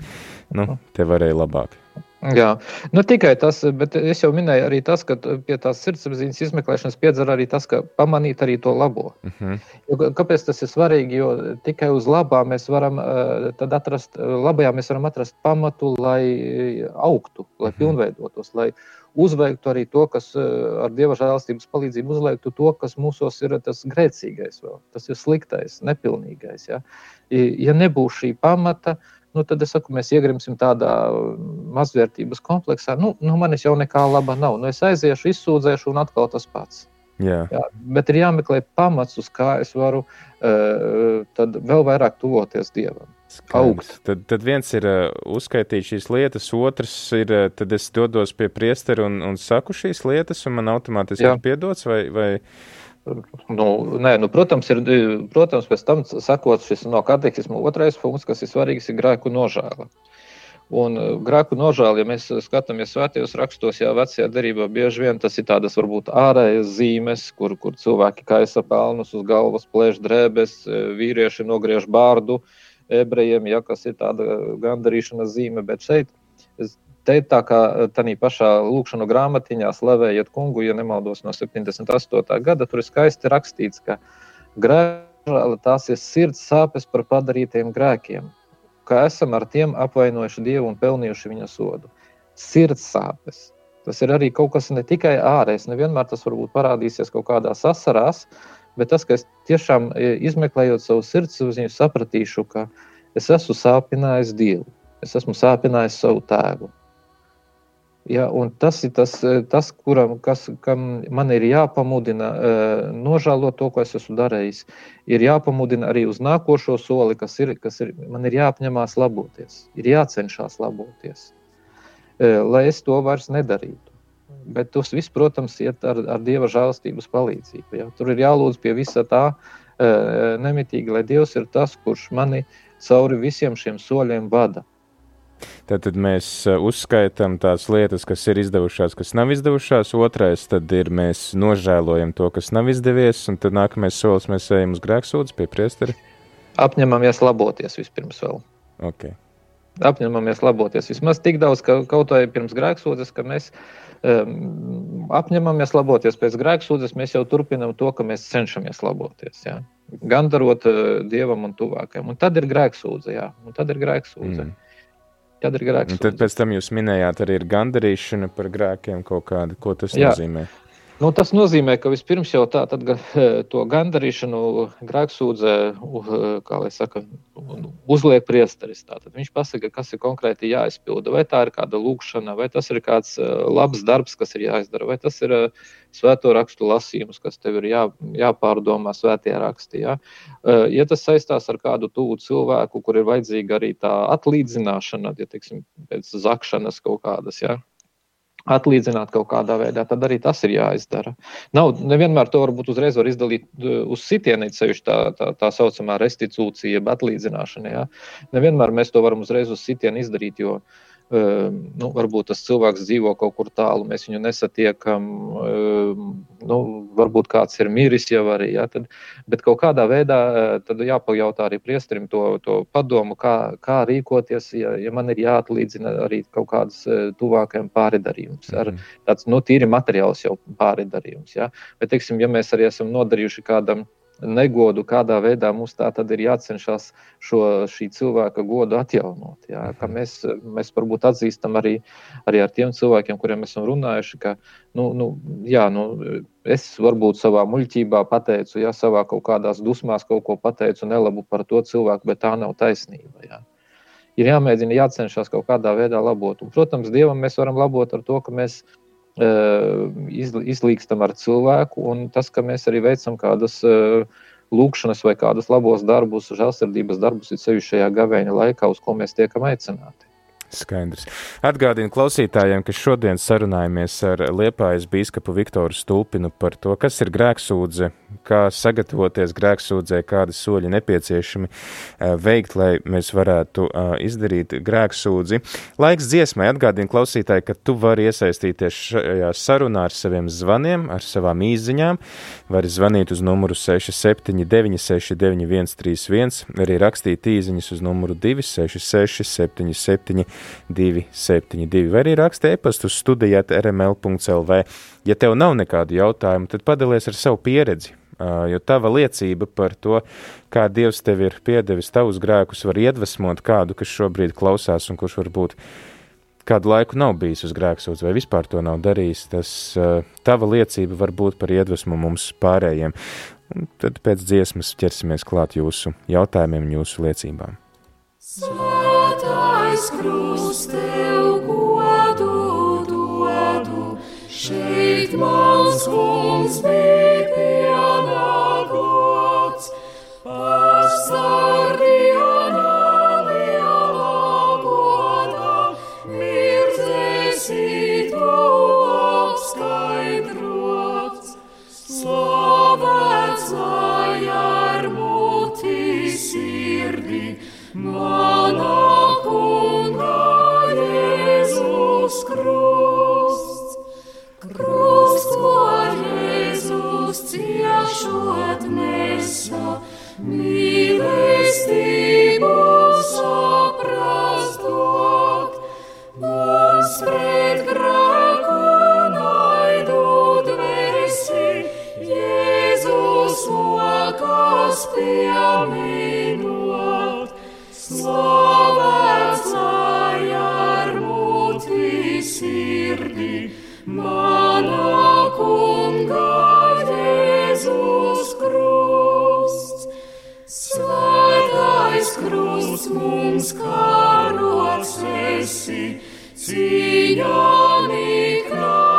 Speaker 2: nu, te varēja labāk.
Speaker 3: Jā, nu tikai tas, bet es jau minēju arī tas, ka pie tās sirdsapziņas izmeklēšanas piedzer arī tas, ka pamanīt arī to labo. Uh mhm. -huh. jo, kāpēc tas ir svarīgi? Jo tikai uz labā mēs varam uh, atrast, labajā mēs varam atrast pamatu, lai augtu, lai uh mhm. -huh. pilnveidotos, lai uzveiktu arī to, kas ar dieva žēlastības palīdzību uzveiktu to, kas mūsos ir tas grēcīgais, vēl. tas ir sliktais, nepilnīgais. Ja, ja nebūs šī pamata, uh, nu, tad es saku, mēs iegrimsim tādā mazvērtības kompleksā. Nu, nu manis jau nekā laba nav. Nu, es aiziešu, izsūdzēšu, un atkal tas pats.
Speaker 2: Jā.
Speaker 3: Jā, bet ir jāmeklē pamats, uz kā es varu uh, vēl vairāk tuvoties Dievam.
Speaker 2: Tad, tad viens ir uh, uzskaitīt šīs lietas, otrs ir, uh, tad es dodos pie priestera un, un saku šīs lietas, un man automātiski ir piedots, vai, vai
Speaker 3: Nu, nē, nu, protams, ir, protams, pēc tam sakot, šis no katehisma otrais punkts, kas ir svarīgs, ir grēku nožēla. Un uh, grēku nožēla, ja mēs skatāmies svētajos rakstos, jau vecajā derībā, bieži vien tas ir tādas varbūt ārējas zīmes, kur, kur cilvēki kaisa pelnus uz galvas, plēš drēbes, uh, vīrieši nogriež bārdu ebrejiem, ja, kas ir tāda gandarīšanas zīme. Bet šeit es Te tā kā tādā pašā lūkšanā grāmatiņā slavējiet kungu, ja nemaldos no 78. gada, tur ir skaisti rakstīts, ka grēka tās ir sirds sāpes par padarītiem grēkiem, ka esam ar tiem apvainojuši Dievu un pelnījuši viņa sodu. Sirds sāpes. Tas ir arī kaut kas ne tikai ārējs, nevienmēr tas varbūt parādīsies kaut kādā sasarās, bet tas, ka es tiešām e, izmeklējot savu sirdsapziņu, sapratīšu, ka es esmu sāpinājis Dievu, es esmu sāpinājis savu tēvu, Ja, tas ir tas, eh, tas kuram, kas, kam man ir jāpamudina uh, nožēlot to, ko es esmu darījis. Ir jāpamudina arī uz nākošo soli, kas ir, kas ir man ir jāapņemās laboties, ir jācenšas laboties, uh, lai es to vairs nedarītu. Bet tas viss, protams, iet ar, ar Dieva žēlstības palīdzību. Ja? Tur ir jālūdz pie visa tā nemitīgi, lai Dievs ir tas, kurš mani cauri visiem šiem soļiem vada.
Speaker 2: Tad, tad mēs uzskaitām tās lietas, kas ir izdevušās, kas nav izdevušās. Otrais, tad ir mēs nožēlojam to, kas nav izdevies, un tad nākamais solis mēs ejam uz grēksūdzi pie priesteri.
Speaker 3: Apņemamies laboties vispirms vēl.
Speaker 2: Okay.
Speaker 3: Apņemamies laboties vismaz tik daudz, ka kaut vai pirms grēksūdzes, ka mēs um, apņemamies laboties pēc grēksūdzes, mēs jau turpinām to, ka mēs cenšamies laboties. Jā. Gan darot uh, dievam un tuvākajam. Un tad ir grēksūdze, jā, un tad ir grēksūdze. Mm. Tad ir grēks.
Speaker 2: Tad pēc tam jūs minējāt arī gandarīšanu par grēkiem kaut kādu. Ko tas jā. nozīmē?
Speaker 3: Nu, tas nozīmē, ka vispirms jau tā, tad, to gandarīšanu grēksūdzē, saka, uzliek priesteris. Tātad viņš pasaka, kas ir konkrēti jāizpilda. Vai tā ir kāda lūkšana, vai tas ir kāds labs darbs, kas ir jāizdara, vai tas ir svēto rakstu lasījums, kas tev ir jā, jāpārdomā svētie raksti. Ja? ja tas saistās ar kādu tuvu cilvēku, kur ir vajadzīga arī tā atlīdzināšana, ja teiksim, pēc zakšanas kaut kādas. Ja? Atlīdzināt kaut kādā veidā, tad arī tas ir jāizdara. Nav nevienmēr to varbūt uzreiz var izdalīt uz sitienu, ceļš tā, tā, tā saucamā restitūcija, jeb atlīdzināšana. Ja? Nevienmēr mēs to varam uzreiz uz sitienu izdarīt, jo nu, varbūt tas cilvēks dzīvo kaut kur tālu, mēs viņu nesatiekam, ehm, nu, varbūt kāds ir miris jau arī. Ja, tad, bet kaut kādā veidā eh, jāpajautā arī priesterim to, to padomu, kā, kā rīkoties, ja, ja man ir jāatlīdzina arī kaut kādas eh, tuvākajiem pāridarījums. Ar mhm. tāds nu, tīri materiāls jau pāridarījums. Ja. Bet, teiksim, ja mēs arī esam nodarījuši kādam negodu, kādā veidā mums tā tad ir jācenšas šo cilvēka godu atjaunot. Jā, ka mhm. mēs, mēs varbūt atzīstam arī, arī ar tiem cilvēkiem, kuriem esam runājuši, ka nu, nu, jā, nu, es varbūt savā muļķībā pateicu, ja savā kaut kādās dusmās kaut ko pateicu nelabu par to cilvēku, bet tā nav taisnība. Jā. Ir jāmēģina, jācenšas kaut kādā veidā labot. Un, protams, Dievam mēs varam labot ar to, ka mēs izlīkstam ar cilvēku, un tas, ka mēs arī veicam kādas lūkšanas vai kādus labos darbus, žēlsirdības darbus, ir sevišķi šajā gavēņa laikā, uz ko mēs tiekam aicināti.
Speaker 2: Skaidrs. Atgādinu klausītājiem, ka šodien sarunājamies ar Liepājas bīskapu Viktoru Stulpinu par to, kas ir grēksūdze, kā sagatavoties grēksūdzē, kādi soļi nepieciešami eh, veikt, lai mēs varētu eh, izdarīt grēksūdzi. Laiks dziesmai atgādinu klausītāji, ka tu vari iesaistīties šajā sarunā ar saviem zvaniem, ar savām īziņām. Vari zvanīt uz numuru 679 691 31, arī rakstīt īziņas uz numuru 266 77 272, vai arī raksta e-pastu studijāt rml.lv. Ja tev nav nekādu jautājumu, tad padalies ar savu pieredzi, jo tava liecība par to, kā Dievs tev ir piedevis tavus grēkus, var iedvesmot kādu, kas šobrīd klausās un kurš varbūt kādu laiku nav bijis uz grēksūdz vai vispār to nav darījis, tas tava liecība var būt par iedvesmu mums pārējiem. Un tad pēc dziesmas ķersimies klāt jūsu jautājumiem un jūsu liecībām. Svētais krust tev godu dodu, šeit mans kungs bija pienākots, pastārdījānā lielā godā, mirdzēsi tu apskaidrots, slavēts lai ar muti sirdī, Mana krusts, krusts, ko Jēzus ciešot nesa, mīlestību saprast dot, mums pret grēku naidu dvēsi, Jēzus mokas pieminot. Slavēts sirdī, manā kunga Jēzus krusts. Svētais krusts mums karots esi, cīņā niknā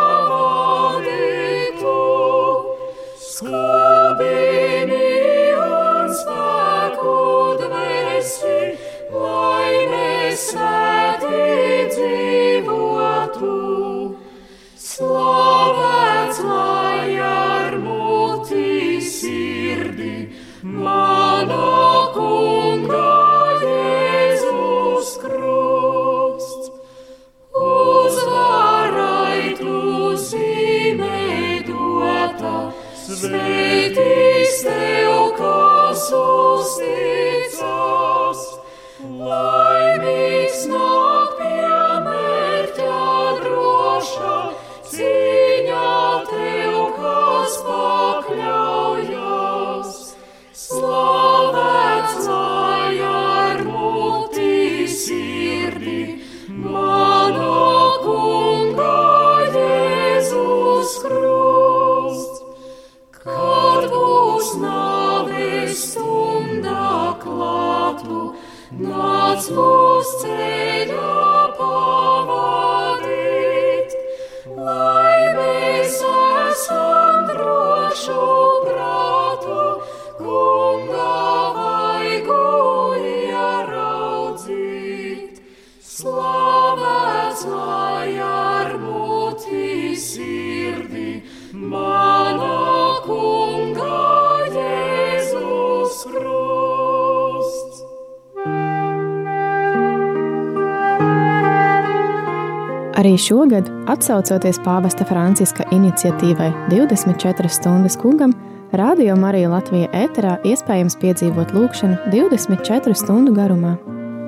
Speaker 1: Arī šogad, atsaucoties pāvesta Franciska iniciatīvai 24 stundas kungam, Radio Marija Latvija ēterā iespējams piedzīvot lūkšanu 24 stundu garumā.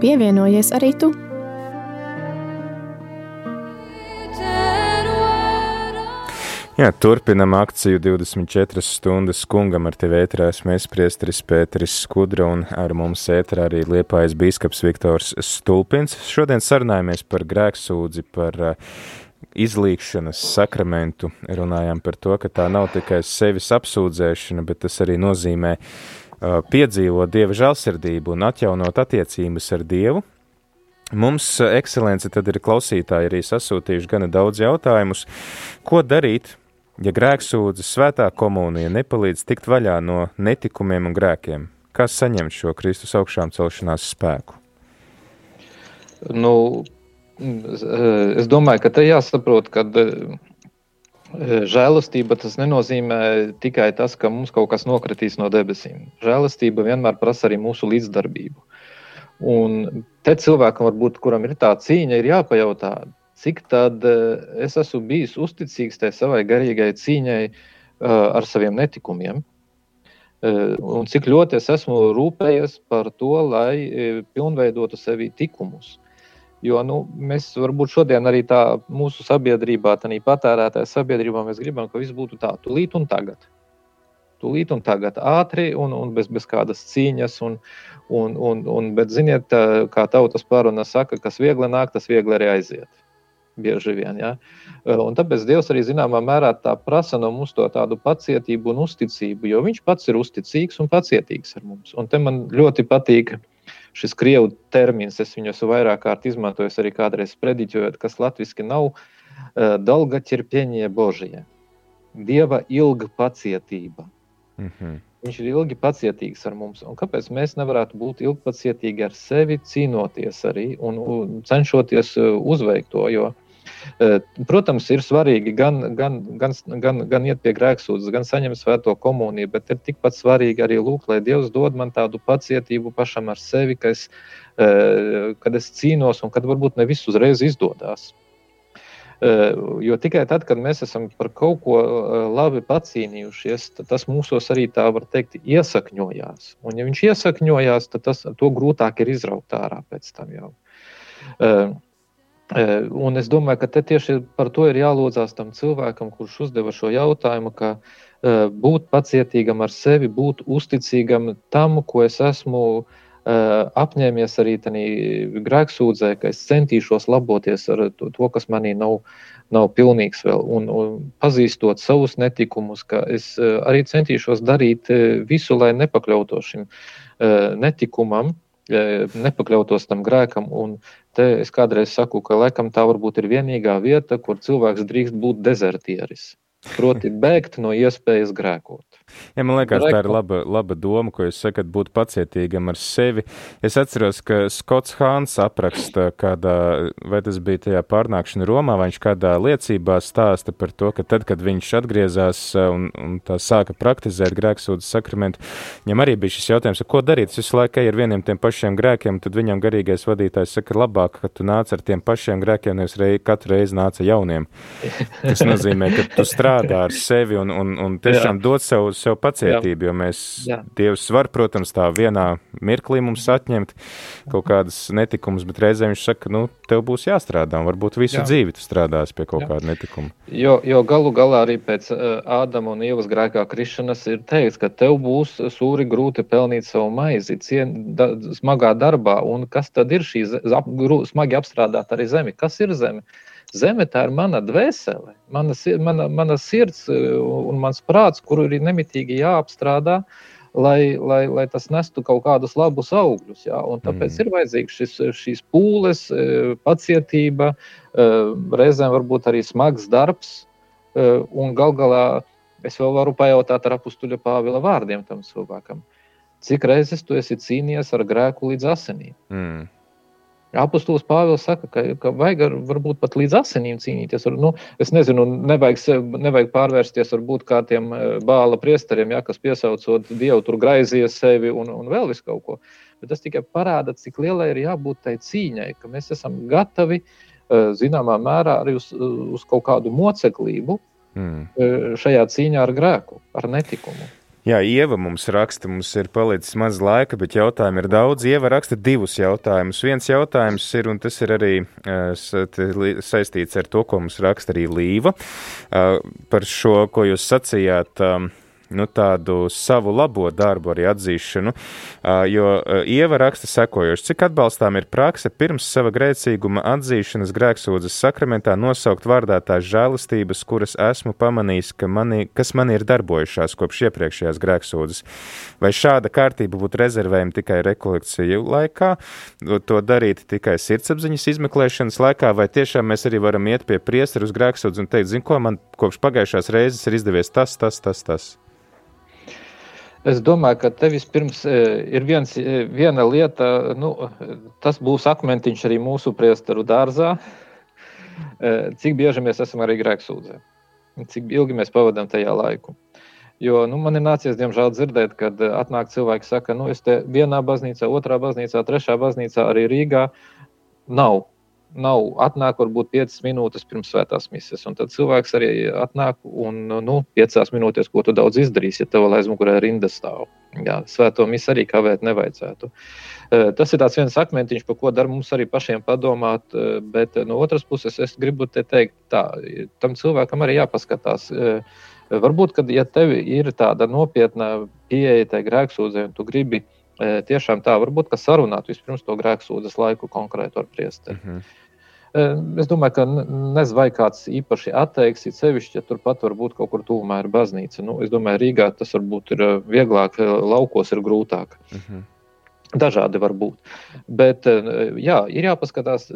Speaker 1: Pievienojies arī tu!
Speaker 2: Jā, turpinam akciju 24 stundas kungam ar tevi ēterā. Esmu es priesteris Pēteris Skudra un ar mums ēterā arī liepājas bīskaps Viktors Stulpins. Šodien sarunājamies par grēksūdzi, par uh, izlīkšanas sakramentu. Runājām par to, ka tā nav tikai sevis apsūdzēšana, bet tas arī nozīmē uh, piedzīvot Dieva žēlsirdību un atjaunot attiecības ar Dievu. Mums, ekscelence, tad ir klausītāji arī sasūtījuši gana daudz jautājumus, ko darīt, ja grēksūdzes svētā komunija nepalīdz tikt vaļā no netikumiem un grēkiem. Kā saņemt šo Kristus augšām celšanās spēku?
Speaker 3: Nu, es domāju, ka te jāsaprot, ka žēlastība tas nenozīmē tikai tas, ka mums kaut kas nokritīs no debesīm. Žēlastība vienmēr prasa arī mūsu līdzdarbību. Un te cilvēkam, varbūt, kuram ir tā cīņa, ir jāpajautā, cik tad es esmu bijis uzticīgs tai savai garīgai cīņai ar saviem netikumiem. Un cik ļoti es esmu rūpējies par to, lai pilnveidotu sevi tikumus. Jo nu, mēs varbūt šodien arī tā mūsu sabiedrībā, tā patērētāja sabiedrībā, mēs gribam, ka viss būtu tā, tūlīt un tagad. Tūlīt un tagad ātri un, un bez, bez kādas cīņas. Un, un, un, un, bet, ziniet, kā tautas pāruna saka, kas viegli nāk, tas viegli arī aiziet bieži vien. Ja? Un tāpēc Dievs arī zināmā mērā prasa no mums to tādu pacietību un uzticību, jo Viņš pats ir uzticīgs un pacietīgs ar mums. Un te man ļoti patīk šis krievu termins, es viņu esmu vairāk kārt izmantojis arī kādreiz prediķojot, kas latviešu nav dolga ķirpieņie božie. Dieva ilga pacietība. Mm -hmm. Viņš ir ilgi pacietīgs ar mums. Un kāpēc mēs nevarētu būt ilgpacietīgi ar sevi, cīnoties arī un, un cenšoties uzveikt to? Jo Protams, ir svarīgi gan, gan, gan, gan, gan iet pie grēksūdzes, gan saņemt svēto komuniju, bet ir tikpat svarīgi arī lūgt, lai Dievs dod man tādu pacietību pašam ar sevi, ka es, kad es cīnos un kad varbūt ne viss uzreiz izdodas. Jo tikai tad, kad mēs esam par kaut ko labi pacīnījušies, tas mūsos arī tā var teikt, iesakņojās. Un, ja viņš iesakņojās, tad tas, to grūtāk ir izraukt ārā pēc tam jau. Un es domāju, ka tieši par to ir jālūdzās tam cilvēkam, kurš uzdeva šo jautājumu, ka būt pacietīgam ar sevi, būt uzticīgam tam, ko es esmu apņēmies arī grēksūdzē, ka es centīšos laboties ar to, to kas manī nav, nav pilnīgs vēl, un, un pazīstot savus netikumus, ka es arī centīšos darīt visu, lai nepakļautos šim netikumam, nepakļautos tam grēkam. Un te es kādreiz saku, ka laikam tā varbūt ir vienīgā vieta, kur cilvēks drīkst būt dezertieris. Proti, bēgt no iespējas grēkot.
Speaker 2: Ja, man liekas, tā ir laba, laba doma, ko jūs sakat, būt pacietīgam ar sevi. Es atceros, ka Skots Hāns apraksta kādā, vai tas bija tajā pārnākšana Romā, vai viņš kādā liecībā stāsta par to, ka tad, kad viņš atgriezās uh, un, un tā sāka praktizēt grēksūdas sakramentu, viņam arī bija šis jautājums, ko darīt. Es visu laiku ar vieniem tiem pašiem grēkiem, tad viņam garīgais vadītājs saka, labāk, ka tu nāc ar tiem pašiem grēkiem, nevis rei, katru reizi nāc ar jauniem. Tas nozīmē, ka tu strādā ar sevi un, un, un tiešām Jā. dod sev, sev pacietību, Jā. jo mēs, Jā. Dievs var, protams, tā vienā mirklī mums atņemt kaut kādas netikumus, bet reizē viņš saka, nu, tev būs jāstrādā, un varbūt visu Jā. dzīvi tu strādās pie kaut Jā. kāda netikuma.
Speaker 3: Jo, jo galu galā arī pēc Ādama un Ievas grēkā krišanas ir teikts, ka tev būs sūri grūti pelnīt savu maizi cien, da, smagā darbā, un kas tad ir šī ap, grū, smagi apstrādāt arī zemi? Kas ir zeme? Zeme tā ir mana dvēsele, mana, mana, mana sirds e, un mans prāts, kuru ir nemitīgi jāapstrādā, lai, lai, lai tas nestu kaut kādus labus augļus. Ja? Un tāpēc mm. ir vajadzīgs šis, šīs pūles, e, pacietība, e, reizēm varbūt arī smags darbs. Un gal galā es vēl varu pajautāt ar apstuļa Pāvila vārdiem tam cilvēkam. Cik reizes tu esi cīnījies ar grēku līdz asinīm? Mm. Apostols Pāvils saka, ka, ka vajag ar, varbūt pat līdz asinīm cīnīties. Ar, nu, es nezinu, nevajag, nevajag pārvērsties varbūt kā tiem e, bāla priesteriem, ja, kas piesaucot Dievu, tur graizies sevi un, un vēl visu kaut ko. Bet tas tikai parāda, cik lielai ir jābūt tai cīņai, ka mēs esam gatavi e, zināmā mērā arī uz, uz kaut kādu moceklību mm. Šajā cīņā ar grēku, ar netikumu.
Speaker 2: Jā, Ieva mums raksta, mums ir palicis maz laika, bet jautājumu ir daudz. Ieva raksta divus jautājumus. Viens jautājums ir, un tas ir arī uh, saistīts ar to, ko mums raksta arī Līva, uh, par šo, ko jūs sacījāt. Nu, tādu savu labo darbu arī atzīšanu, jo Ieva raksta sekojoši, cik atbalstām ir prakse pirms sava grēcīguma atzīšanas grēksūdzes sakramentā nosaukt vārdā tās žēlastības, kuras esmu pamanījis, ka mani, kas man ir darbojušās kopš iepriekšējās grēksūdzes. Vai šāda kārtība būtu rezervējama tikai rekolekciju laikā, to darīt tikai sirdsapziņas izmeklēšanas laikā, vai tiešām mēs arī varam iet pie priesteru uz grēksūdzi un teikt, zinu, ko man kopš pagājušās reizes ir izdevies tas, tas, tas, tas.
Speaker 3: Es domāju, ka te vispirms e, ir viens, e, viena lieta, nu, tas būs akmentiņš arī mūsu priesteru dārzā. E, cik bieži mēs esam arī grēksūdzē? Cik ilgi mēs pavadām tajā laiku? Jo nu, man ir nācies, diemžēl, dzirdēt, kad atnāk cilvēki, saka, nu, es te vienā baznīcā, otrā baznīcā, trešā baznīcā, arī Rīgā nav nav atnāk varbūt 5 minūtes pirms svētās misijas. Un tad cilvēks arī atnāk un nu, 5 minūtēs, ko tu daudz izdarīsi, ja tev aizmugurē rinda stāv. Jā, svēto misiju arī kavēt nevajadzētu. E, tas ir viens akmentiņš, par ko dar mums arī pašiem padomāt, e, bet no otras puses es gribu te teikt, tā, tam cilvēkam arī jāpaskatās. E, varbūt, kad ja tev ir tāda nopietna pieeja tai grēksūdzei, un tu gribi tiešām tā, varbūt, ka sarunāt vispirms to grēksūdzes laiku konkrēti ar priesteri. Mm -hmm. Es domāju, ka nezinu, vai kāds īpaši atteiks, it sevišķi, ja turpat varbūt kaut kur tuvumā ir baznīca. Nu, es domāju, Rīgā tas varbūt ir vieglāk, laukos ir grūtāk. Uh mhm. -huh. Dažādi var būt. Bet jā, ir jāpaskatās,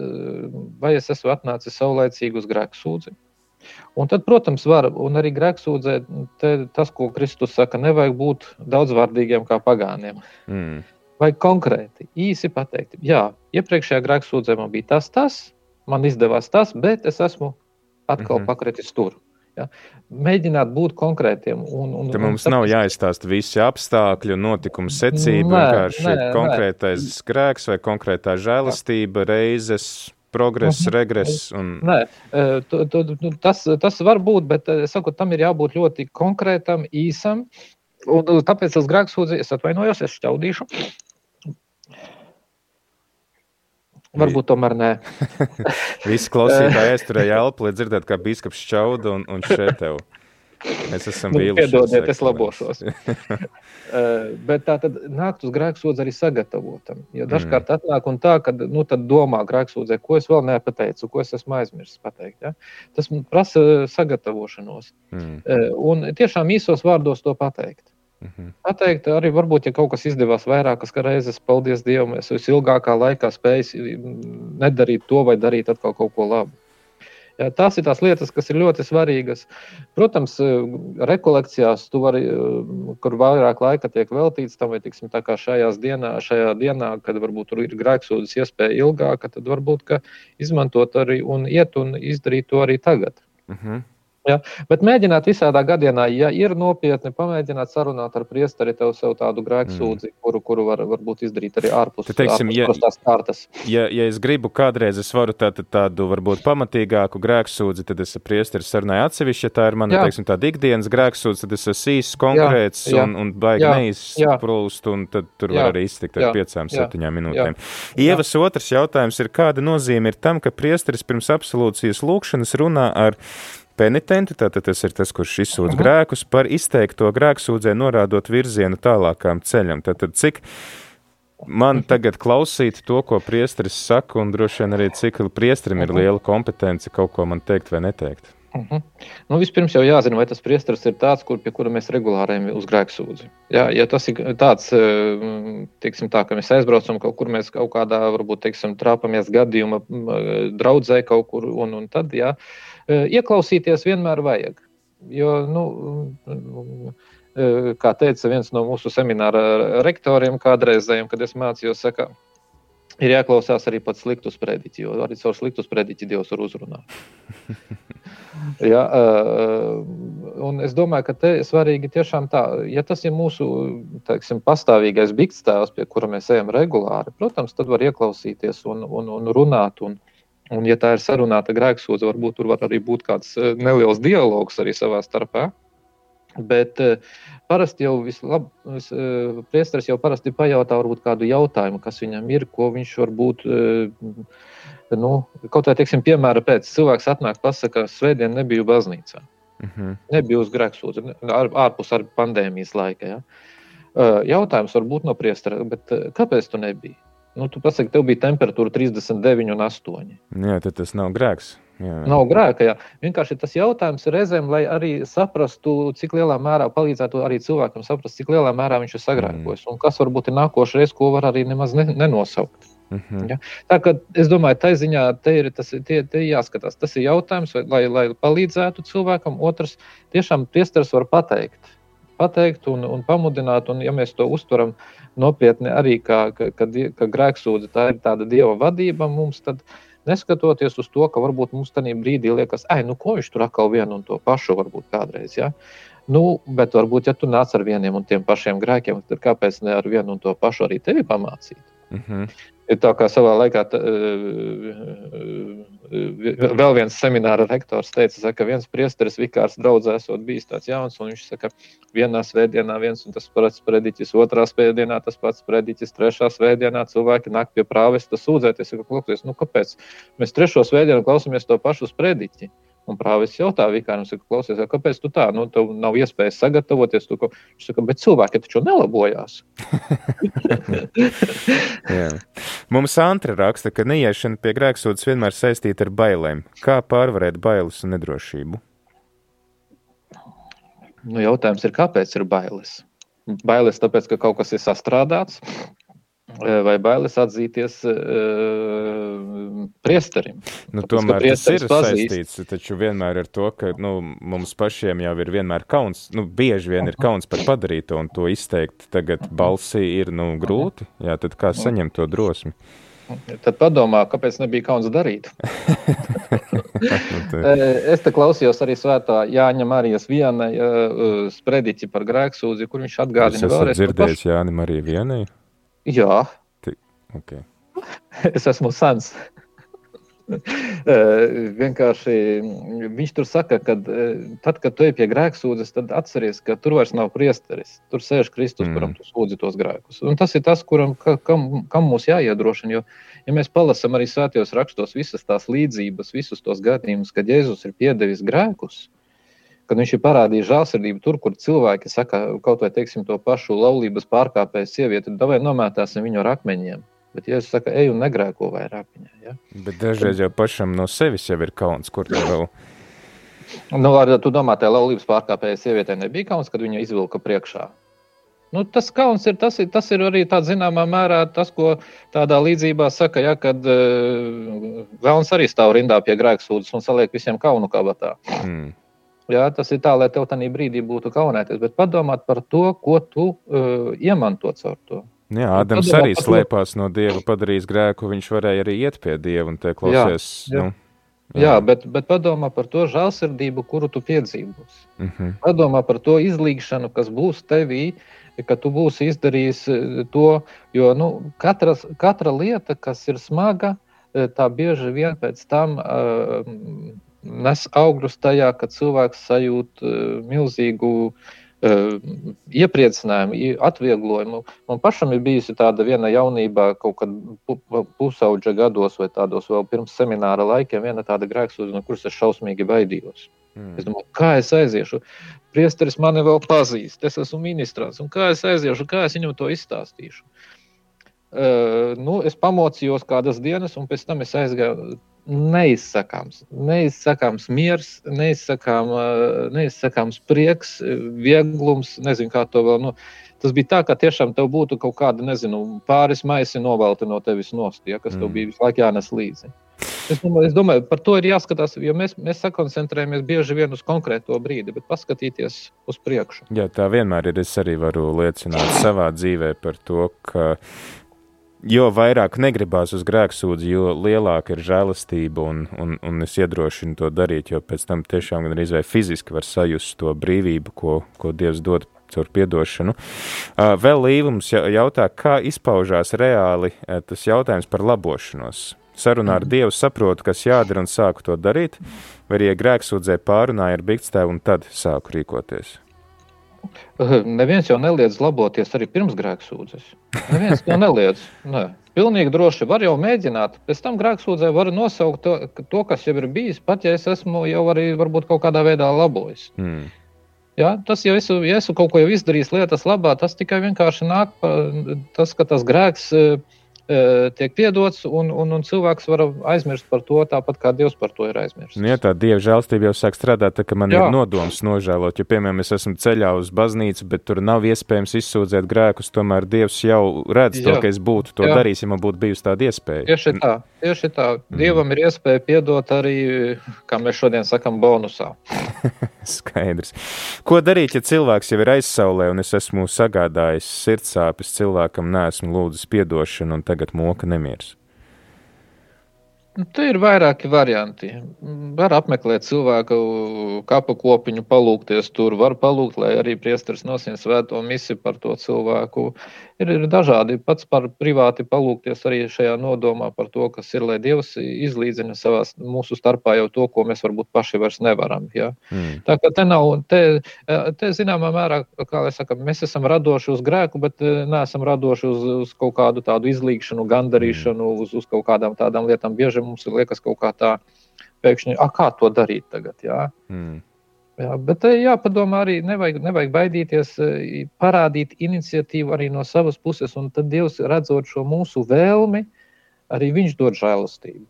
Speaker 3: vai es esmu atnācis saulēcīgi uz grēksūdzi. Un tad, protams, var arī grēksūdzē tas, ko Kristus saka, nevajag būt daudzvārdīgiem kā pagāniem. Mm. Vai konkrēti, īsi pateikt, jā, iepriekšējā grēksūdzē man bija tas, tas, man izdevās tas, bet es esmu atkal mm -hmm. pakritis tur. Ja? Mēģināt būt konkrētiem. Un, un,
Speaker 2: Tad mums un nav jāizstāsta visi apstākļi un notikumu secība. Nē, vienkārši nē, konkrētais nē. grēks vai konkrētā žēlastība, reizes, progress, mhm. regress. Un...
Speaker 3: Nē, e, tu, tu, tu, tas, tas var būt, bet e, saku, tam ir jābūt ļoti konkrētam, īsam. Un, tāpēc tas grēks, es atvainojos, es šķaudīšu. Varbūt tomēr nē.
Speaker 2: Visi klausītāji aizturēja elpu, lai dzirdētu, kā biskups šķauda un, un šeit tev. Mēs esam
Speaker 3: nu, vīlušies. Piedodiet, es labošos. uh, bet tā tad nākt uz grēksūdzi arī sagatavotam. Jo dažkārt mm. atnāk un tā, ka nu, domā grēksūdzē, ko es vēl nepateicu, ko es esmu aizmirsis pateikt. Ja? Tas prasa sagatavošanos. Mm. Uh, un tiešām īsos vārdos to pateikt. Mhm. Pateikt, arī varbūt, ja kaut kas izdevās vairākas reizes, paldies Dievam, es ilgākā laikā spēju nedarīt to vai darīt atkal kaut ko labu. Jā, tās ir tās lietas, kas ir ļoti svarīgas. Protams, rekolekcijās, vari, kur vairāk laika tiek veltīts tam, vai tiksim, tā kā šajās dienā, šajā dienā, kad varbūt tur ir grēksūdzes iespēja ilgāka, tad varbūt izmantot arī un iet un izdarīt to arī tagad. Uh mhm. -huh. Ja? Bet mēģināt visādā gadījumā, ja ir nopietni, pamēģināt sarunāt ar priesteri tev sev tādu grēksūdzi, mm. kuru, kuru var, varbūt izdarīt arī ārpus, Te, teiksim, ārpus ja, kārtas.
Speaker 2: Ja, ja es gribu kādreiz, es varu tā, tādu varbūt pamatīgāku grēksūdzi, tad es ar priesteri sarunāju atsevišķi, ja tā ir mana, jā. teiksim, tāda ikdienas grēksūdzi, tad es esmu īsts, konkrēts jā, jā, un, un baigi neizprūst, un tad tur jā, var arī iztikt ar jā, piecām, jā, septiņām minūtēm. Jā, Ievas jā. otrs jautājums ir, kāda nozīme ir tam, ka priesteris pirms absolūcijas lūkšanas runā ar penitenti, tātad tas ir tas, kurš izsūdz Aha. grēkus, par izteikto grēksūdzē norādot virzienu tālākām ceļam. Tātad cik man tagad klausīt to, ko priesteris saka, un droši vien arī cik priesterim ir liela kompetence kaut ko man teikt vai neteikt.
Speaker 3: Uh mhm. -huh. nu, vispirms jau jāzina, vai tas priesteris ir tāds, kur, pie kura mēs regulāri ejam uz grēksūdzi. Jā, ja tas ir tāds, eh, teiksim, tā, ka mēs aizbraucam kaut kur, mēs kaut kādā, varbūt, teiksim, trāpamies gadījuma draudzē kaut kur, un, un tad, jā, Ieklausīties vienmēr vajag. Jo, nu, kā teica viens no mūsu semināra rektoriem, kādreizējiem, kad es mācījos, saka, ir jāklausās arī pats sliktu sprediķi, jo arī caur sliktu sprediķi Dievs var uzrunāt. ja, un es domāju, ka te svarīgi tiešām tā, ja tas ir mūsu teiksim, pastāvīgais bigstēvs, pie kura mēs ejam regulāri, protams, tad var ieklausīties un, un, un runāt. Un, Un, ja tā ir sarunāta grēksūdze, varbūt tur var arī būt kāds eh, neliels dialogs arī savā starpā. Bet uh, parasti jau vislabākais eh, priesteris jau parasti pajautā varbūt kādu jautājumu, kas viņam ir, ko viņš varbūt, nu, kaut kā, teiksim, piemēra pēc cilvēks atnāk pasaka, svētdien nebiju baznīcā. Mhm. -huh. Nebiju uz grēksūdzi, ār, ārpus ar pandēmijas laika. Ja? Jautājums varbūt no priestera, bet kāpēc tu nebiji? Nu, tu pasaki, tev bija temperatūra 39 un 8.
Speaker 2: Jā, tad tas nav grēks. Jā.
Speaker 3: Nav grēka. Jā. Vienkārši tas jautājums reizēm, lai arī saprastu, cik lielā mērā palīdzētu arī cilvēkam saprast, cik lielā mērā viņš ir sagrēkojis. Mm. Un kas varbūt ir nākošais, ko var arī nemaz ne, nenosaukt. Mm -hmm. ja? Tā kā es domāju, tā ziņā te ir tas, tie, te jāskatās. Tas ir jautājums, lai, lai palīdzētu cilvēkam. Otrs, tiešām priesteris var pateikt, pateikt un, un pamudināt, un ja mēs to uztveram nopietni arī, kā, ka, ka, ka grēksūdze tā ir tāda dieva vadība mums, tad neskatoties uz to, ka varbūt mums tajā brīdī liekas, ai, nu ko viņš tur atkal vienu un to pašu varbūt kādreiz. Ja? Nu, bet varbūt, ja tu nāc ar vieniem un tiem pašiem grēkiem, tad kāpēc ne ar vienu un to pašu arī tevi pamācīt? Mm -hmm. Ir tā kā savā laikā tā, vēl viens semināra rektors teica, ka viens priesteris vikārs draudzē esot bijis tāds jauns, un viņš saka, vienā svētdienā viens un tas pats prediķis, otrā svētdienā tas pats prediķis, trešā svētdienā cilvēki nāk pie prāvesta sūdzēties, ka, klausies, nu kāpēc mēs trešo svētdienu klausamies to pašu sprediķi? Un prāvis jautā Vikāram, saka, klausies, kāpēc tu tā, nu, tev nav iespējas sagatavoties, tu, viņš saka, bet cilvēki taču nelabojās.
Speaker 2: Mums Antra raksta, ka neiešana pie grēksūdas vienmēr saistīta ar bailēm. Kā pārvarēt bailes un nedrošību?
Speaker 3: Nu, jautājums ir, kāpēc ir bailes? Bailes tāpēc, ka kaut kas ir sastrādāts, vai bailes atzīties uh, priesterim.
Speaker 2: Nu, Tāpēc, tomēr tas ir pazīst. saistīts taču vienmēr ar to, ka nu, mums pašiem jau ir vienmēr kauns, nu, bieži vien ir kauns par padarīto, un to izteikt tagad balsī ir nu, grūti. Jā, tad kā saņemt to drosmi?
Speaker 3: Tad padomā, kāpēc nebija kauns darīt. Nu, es te klausījos arī svētā Jāņa Marijas viena sprediķi par grēksūdzi, kur viņš atgādina
Speaker 2: vēlreiz. Es esmu dzirdējis Jāni Mariju vienai.
Speaker 3: Jā,
Speaker 2: okay.
Speaker 3: es esmu sens. Eh, vienkārši viņš tur saka, ka eh, tad, kad tu ej pie grēksūdzes, tad atceries, ka tur vairs nav priesteris. Tur sēž Kristus, mm. kuram tu sūdzi tos grēkus. Un tas ir tas, kuram, ka, kam, kam mums jāiedrošina. Jo, ja mēs palasām arī svētajos rakstos visas tās līdzības, visus tos gadījumus, kad Jēzus ir piedevis grēkus, kad viņš ir parādījis žēlsirdību tur, kur cilvēki saka, kaut vai teiksim, to pašu laulības pārkāpēju sievieti, tad vai nomētāsim viņu ar akmeņiem. Bet, ja es saku, ej un negrēko vairāk viņai. Ja?
Speaker 2: Bet dažreiz jau pašam no sevis jau ir kauns, kur to vēl.
Speaker 3: Nu, ar, tu domā, tā laulības pārkāpēja sievietē nebija kauns, kad viņa izvilka priekšā. Nu, tas kauns ir tas, ir, tas ir arī tādā zināmā mērā tas, ko tādā līdzībā saka, ja, kad uh, Vēlns arī stāv rindā pie grēksūdzes un saliek visiem kaunu kabatā. Mm. Jā, tas ir tā, lai tev tajā brīdī būtu kaunēties, bet padomāt par to, ko tu uh, iemanto caur to.
Speaker 2: Jā, Ādams arī slēpās no dieva, padarījis grēku. Viņš varēja arī iet pie dieva un te klausies. Jā, jā. Nu,
Speaker 3: jā. jā bet, bet padomā par to žēlsirdību, kuru tu piedzīvosi. Uh mhm. -huh. Padomā par to izlīgšanu, kas būs tevī, ka tu būsi izdarījis to. Jo nu, katras, katra lieta, kas ir smaga, tā bieži vien pēc tam. Uh, nes augļus tajā, ka cilvēks sajūt uh, milzīgu uh, iepriecinājumu, atvieglojumu. Man pašam ir bijusi tāda viena jaunībā, kaut kad pusauģa gados vai tādos vēl pirms semināra laikiem, viena tāda grēksūdzība, no kuras es šausmīgi baidījos. Mm. Es domāju, kā es aiziešu? Priesteris mani vēl pazīst, es esmu ministrs, un kā es aiziešu, kā es viņam to izstāstīšu? Uh, nu, es pamocījos kādas dienas, un pēc tam es aizgāju neizsakāms, neizsakāms miers, neizsakām, neizsakāms prieks, vieglums, nezinu, kā to vēl. Nu, tas bija tā, ka tiešām tev būtu kaut kāda, nezinu, pāris maisi novelti no tevis nost, ja, kas mm. tev bija visu laiku jānes līdzi. Es domāju, es domāju, par to ir jāskatās, jo mēs, mēs sakoncentrējamies bieži vien uz konkrēto brīdi, bet paskatīties uz priekšu.
Speaker 2: Jā, tā vienmēr ir. Es arī varu liecināt savā dzīvē par to, ka jo vairāk negribās uz grēksūdzi, jo lielāka ir žēlastība, un, un, un es iedrošinu to darīt, jo pēc tam tiešām gan arī fiziski var sajust to brīvību, ko, ko Dievs dod caur piedošanu. Vēl Līvums jautā, kā izpaužās reāli tas jautājums par labošanos. Sarunā ar Dievu saprotu, kas jādara un sāku to darīt, vai arī ja grēksūdzē pārunāju ar bikstēvu un tad sāku rīkoties.
Speaker 3: Neviens jau neliedz laboties arī pirms grēksūdzes. Neviens to neliedz. Nē. Pilnīgi droši var jau mēģināt. Pēc tam grēksūdzē var nosaukt to, to, kas jau ir bijis, pat ja es esmu jau arī varbūt kaut kādā veidā labojis. Mm. Ja, tas jau esmu, ja esmu kaut ko izdarījis lietas labā, tas tikai vienkārši nāk, tas, ka tas grēks tiek piedots, un, un, un cilvēks var aizmirst par to, tāpat kā Dievs par to ir aizmirsis.
Speaker 2: Nu, ja tā Dieva žēlstība jau sāk strādāt, ka man Jā. ir nodoms nožēlot, jo, piemēram, es esmu ceļā uz baznīcu, bet tur nav iespējams izsūdzēt grēkus, tomēr Dievs jau redz Jā. to, ka es būtu to Jā. darījis, ja man būtu bijusi tāda iespēja.
Speaker 3: Tieši tā, tieši tā. Mm. Dievam ir iespēja piedot arī, kā mēs šodien sakam, bonusā.
Speaker 2: Skaidrs. Ko darīt, ja cilvēks jau ir aizsaulē un es esmu sagādājis sirdsāpes cilvēkam, neesmu lūdzis piedošanu un tagad moka nemieris?
Speaker 3: Nu, te ir vairāki varianti. Var apmeklēt cilvēku kapu kopiņu, palūkties tur, var palūgt, lai arī priesteris nosien svēto misiju par to cilvēku ir, ir dažādi. Pats par privāti palūkties arī šajā nodomā par to, kas ir, lai Dievs izlīdzina savā mūsu starpā jau to, ko mēs varbūt paši vairs nevaram. Ja? Mm. Tā kā te nav, te, te zināmā mērā, kā lai saka, mēs esam radoši uz grēku, bet eh, neesam radoši uz, uz kaut kādu tādu izlīgšanu, gandarīšanu, uz, uz kaut kādām tādām lietām. Bieži mums liekas kaut kā tā pēkšņi, kā to darīt tagad. Ja? Mm. Jā, bet eh, jāpadomā arī, nevajag, nevajag baidīties eh, parādīt iniciatīvu arī no savas puses, un tad Dievs, redzot šo mūsu vēlmi, arī Viņš dod žēlastību.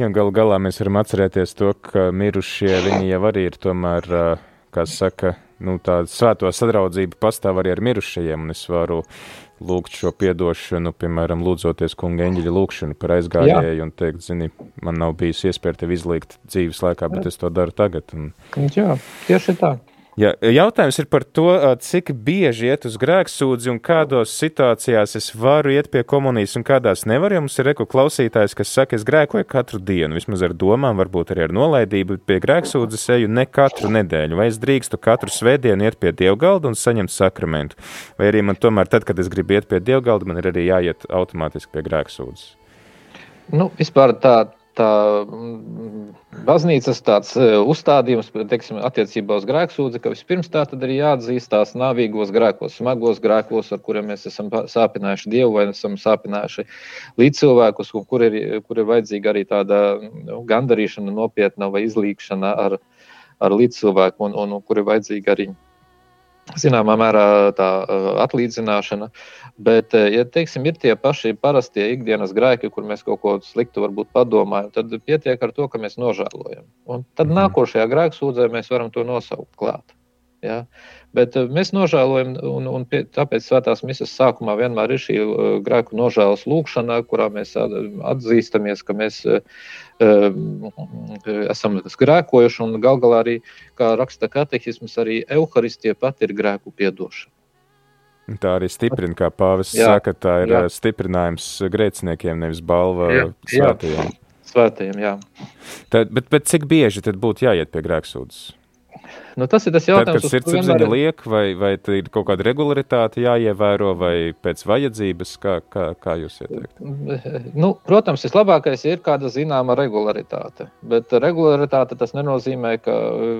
Speaker 2: Jā, galu galā mēs varam atcerēties to, ka mirušie viņi jau arī ir tomēr, eh, kā saka, nu, tāda svēto sadraudzība pastāv arī ar mirušajiem, un es varu lūgt šo piedošanu, piemēram, lūdzoties kunga eņģeļa lūgšanu par aizgājēju un teikt, zini, man nav bijusi iespēja tevi izlīgt dzīves laikā, bet es to daru tagad. Un...
Speaker 3: Jā, tieši tā.
Speaker 2: Ja, jautājums ir par to, cik bieži iet uz grēksūdzi un kādos situācijās es varu iet pie komunijas un kādās nevaru. Ja mums ir reku klausītājs, kas saka, es grēkoju katru dienu, vismaz ar domām, varbūt arī ar nolaidību, bet pie grēksūdzes eju ne katru nedēļu. Vai es drīkstu katru svētdienu iet pie dievgalda un saņemt sakramentu? Vai arī man tomēr tad, kad es gribu iet pie dievgalda, man ir arī jāiet automātiski pie grēksūdzes?
Speaker 3: Nu, vispār tā, tā mm, baznīcas tāds e, uzstādījums, teiksim, attiecībā uz grēksūdzi, ka vispirms tā tad ir jāatzīst tās nāvīgos grēkos, smagos grēkos, ar kuriem mēs esam sāpinājuši Dievu vai esam sāpinājuši līdzcilvēkus, kur ir, kur ir vajadzīga arī tāda nu, gandarīšana nopietna vai izlīkšana ar, ar līdzcilvēku un, un, un kur ir vajadzīga arī zināmā mērā tā atlīdzināšana. Bet, ja teiksim, ir tie paši parastie ikdienas grēki, kur mēs kaut ko sliktu varbūt padomājam, tad pietiek ar to, ka mēs nožēlojam. Un tad mhm. nākošajā grēksūdzē mēs varam to nosaukt klāt. Ja? Bet uh, mēs nožēlojam, un, un pie, tāpēc svētās misijas sākumā vienmēr ir šī uh, grēku nožēlas lūkšana, kurā mēs atzīstamies, ka mēs uh, esam grēkojuši, un gal galā arī, kā raksta katehisms, arī evaharistija pat ir grēku piedošana.
Speaker 2: Tā arī stiprina, kā pāvis jā, saka, tā ir jā. stiprinājums grēciniekiem, nevis balva jā, svētajiem.
Speaker 3: Jā, svētajiem, jā.
Speaker 2: Tad, bet, bet cik bieži tad būtu jāiet pie grēksūdzes?
Speaker 3: Nu, tas ir tas jautājums,
Speaker 2: kas ir sirdsapziņa liek, vai, vai ir kaut kāda regularitāte jāievēro, vai pēc vajadzības, kā, kā, kā jūs ieteiktu?
Speaker 3: Nu, protams, vislabākais ir kāda zināma regularitāte, bet regularitāte tas nenozīmē, ka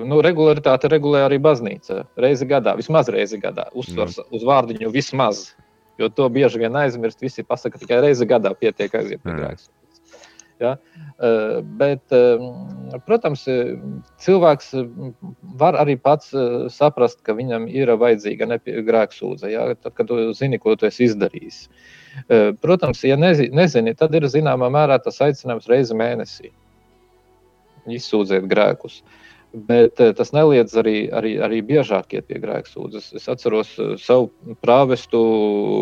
Speaker 3: nu, regularitāte regulē arī baznīca reizi gadā, vismaz reizi gadā, uzsvars mm. uz vārdiņu vismaz, jo to bieži vien aizmirst, visi pasaka tikai reizi gadā pietiek aiziet pie mm. Ja? Bet, protams, cilvēks var arī pats saprast, ka viņam ir vajadzīga grēksūdze, ja? tad, kad tu zini, ko tu esi izdarījis. Protams, ja nezini, tad ir zināmā mērā tas aicinājums reizi mēnesī izsūdzēt grēkus. Bet tas neliedz arī, arī, arī biežāk iet pie grēksūdzes. Es atceros savu prāvestu,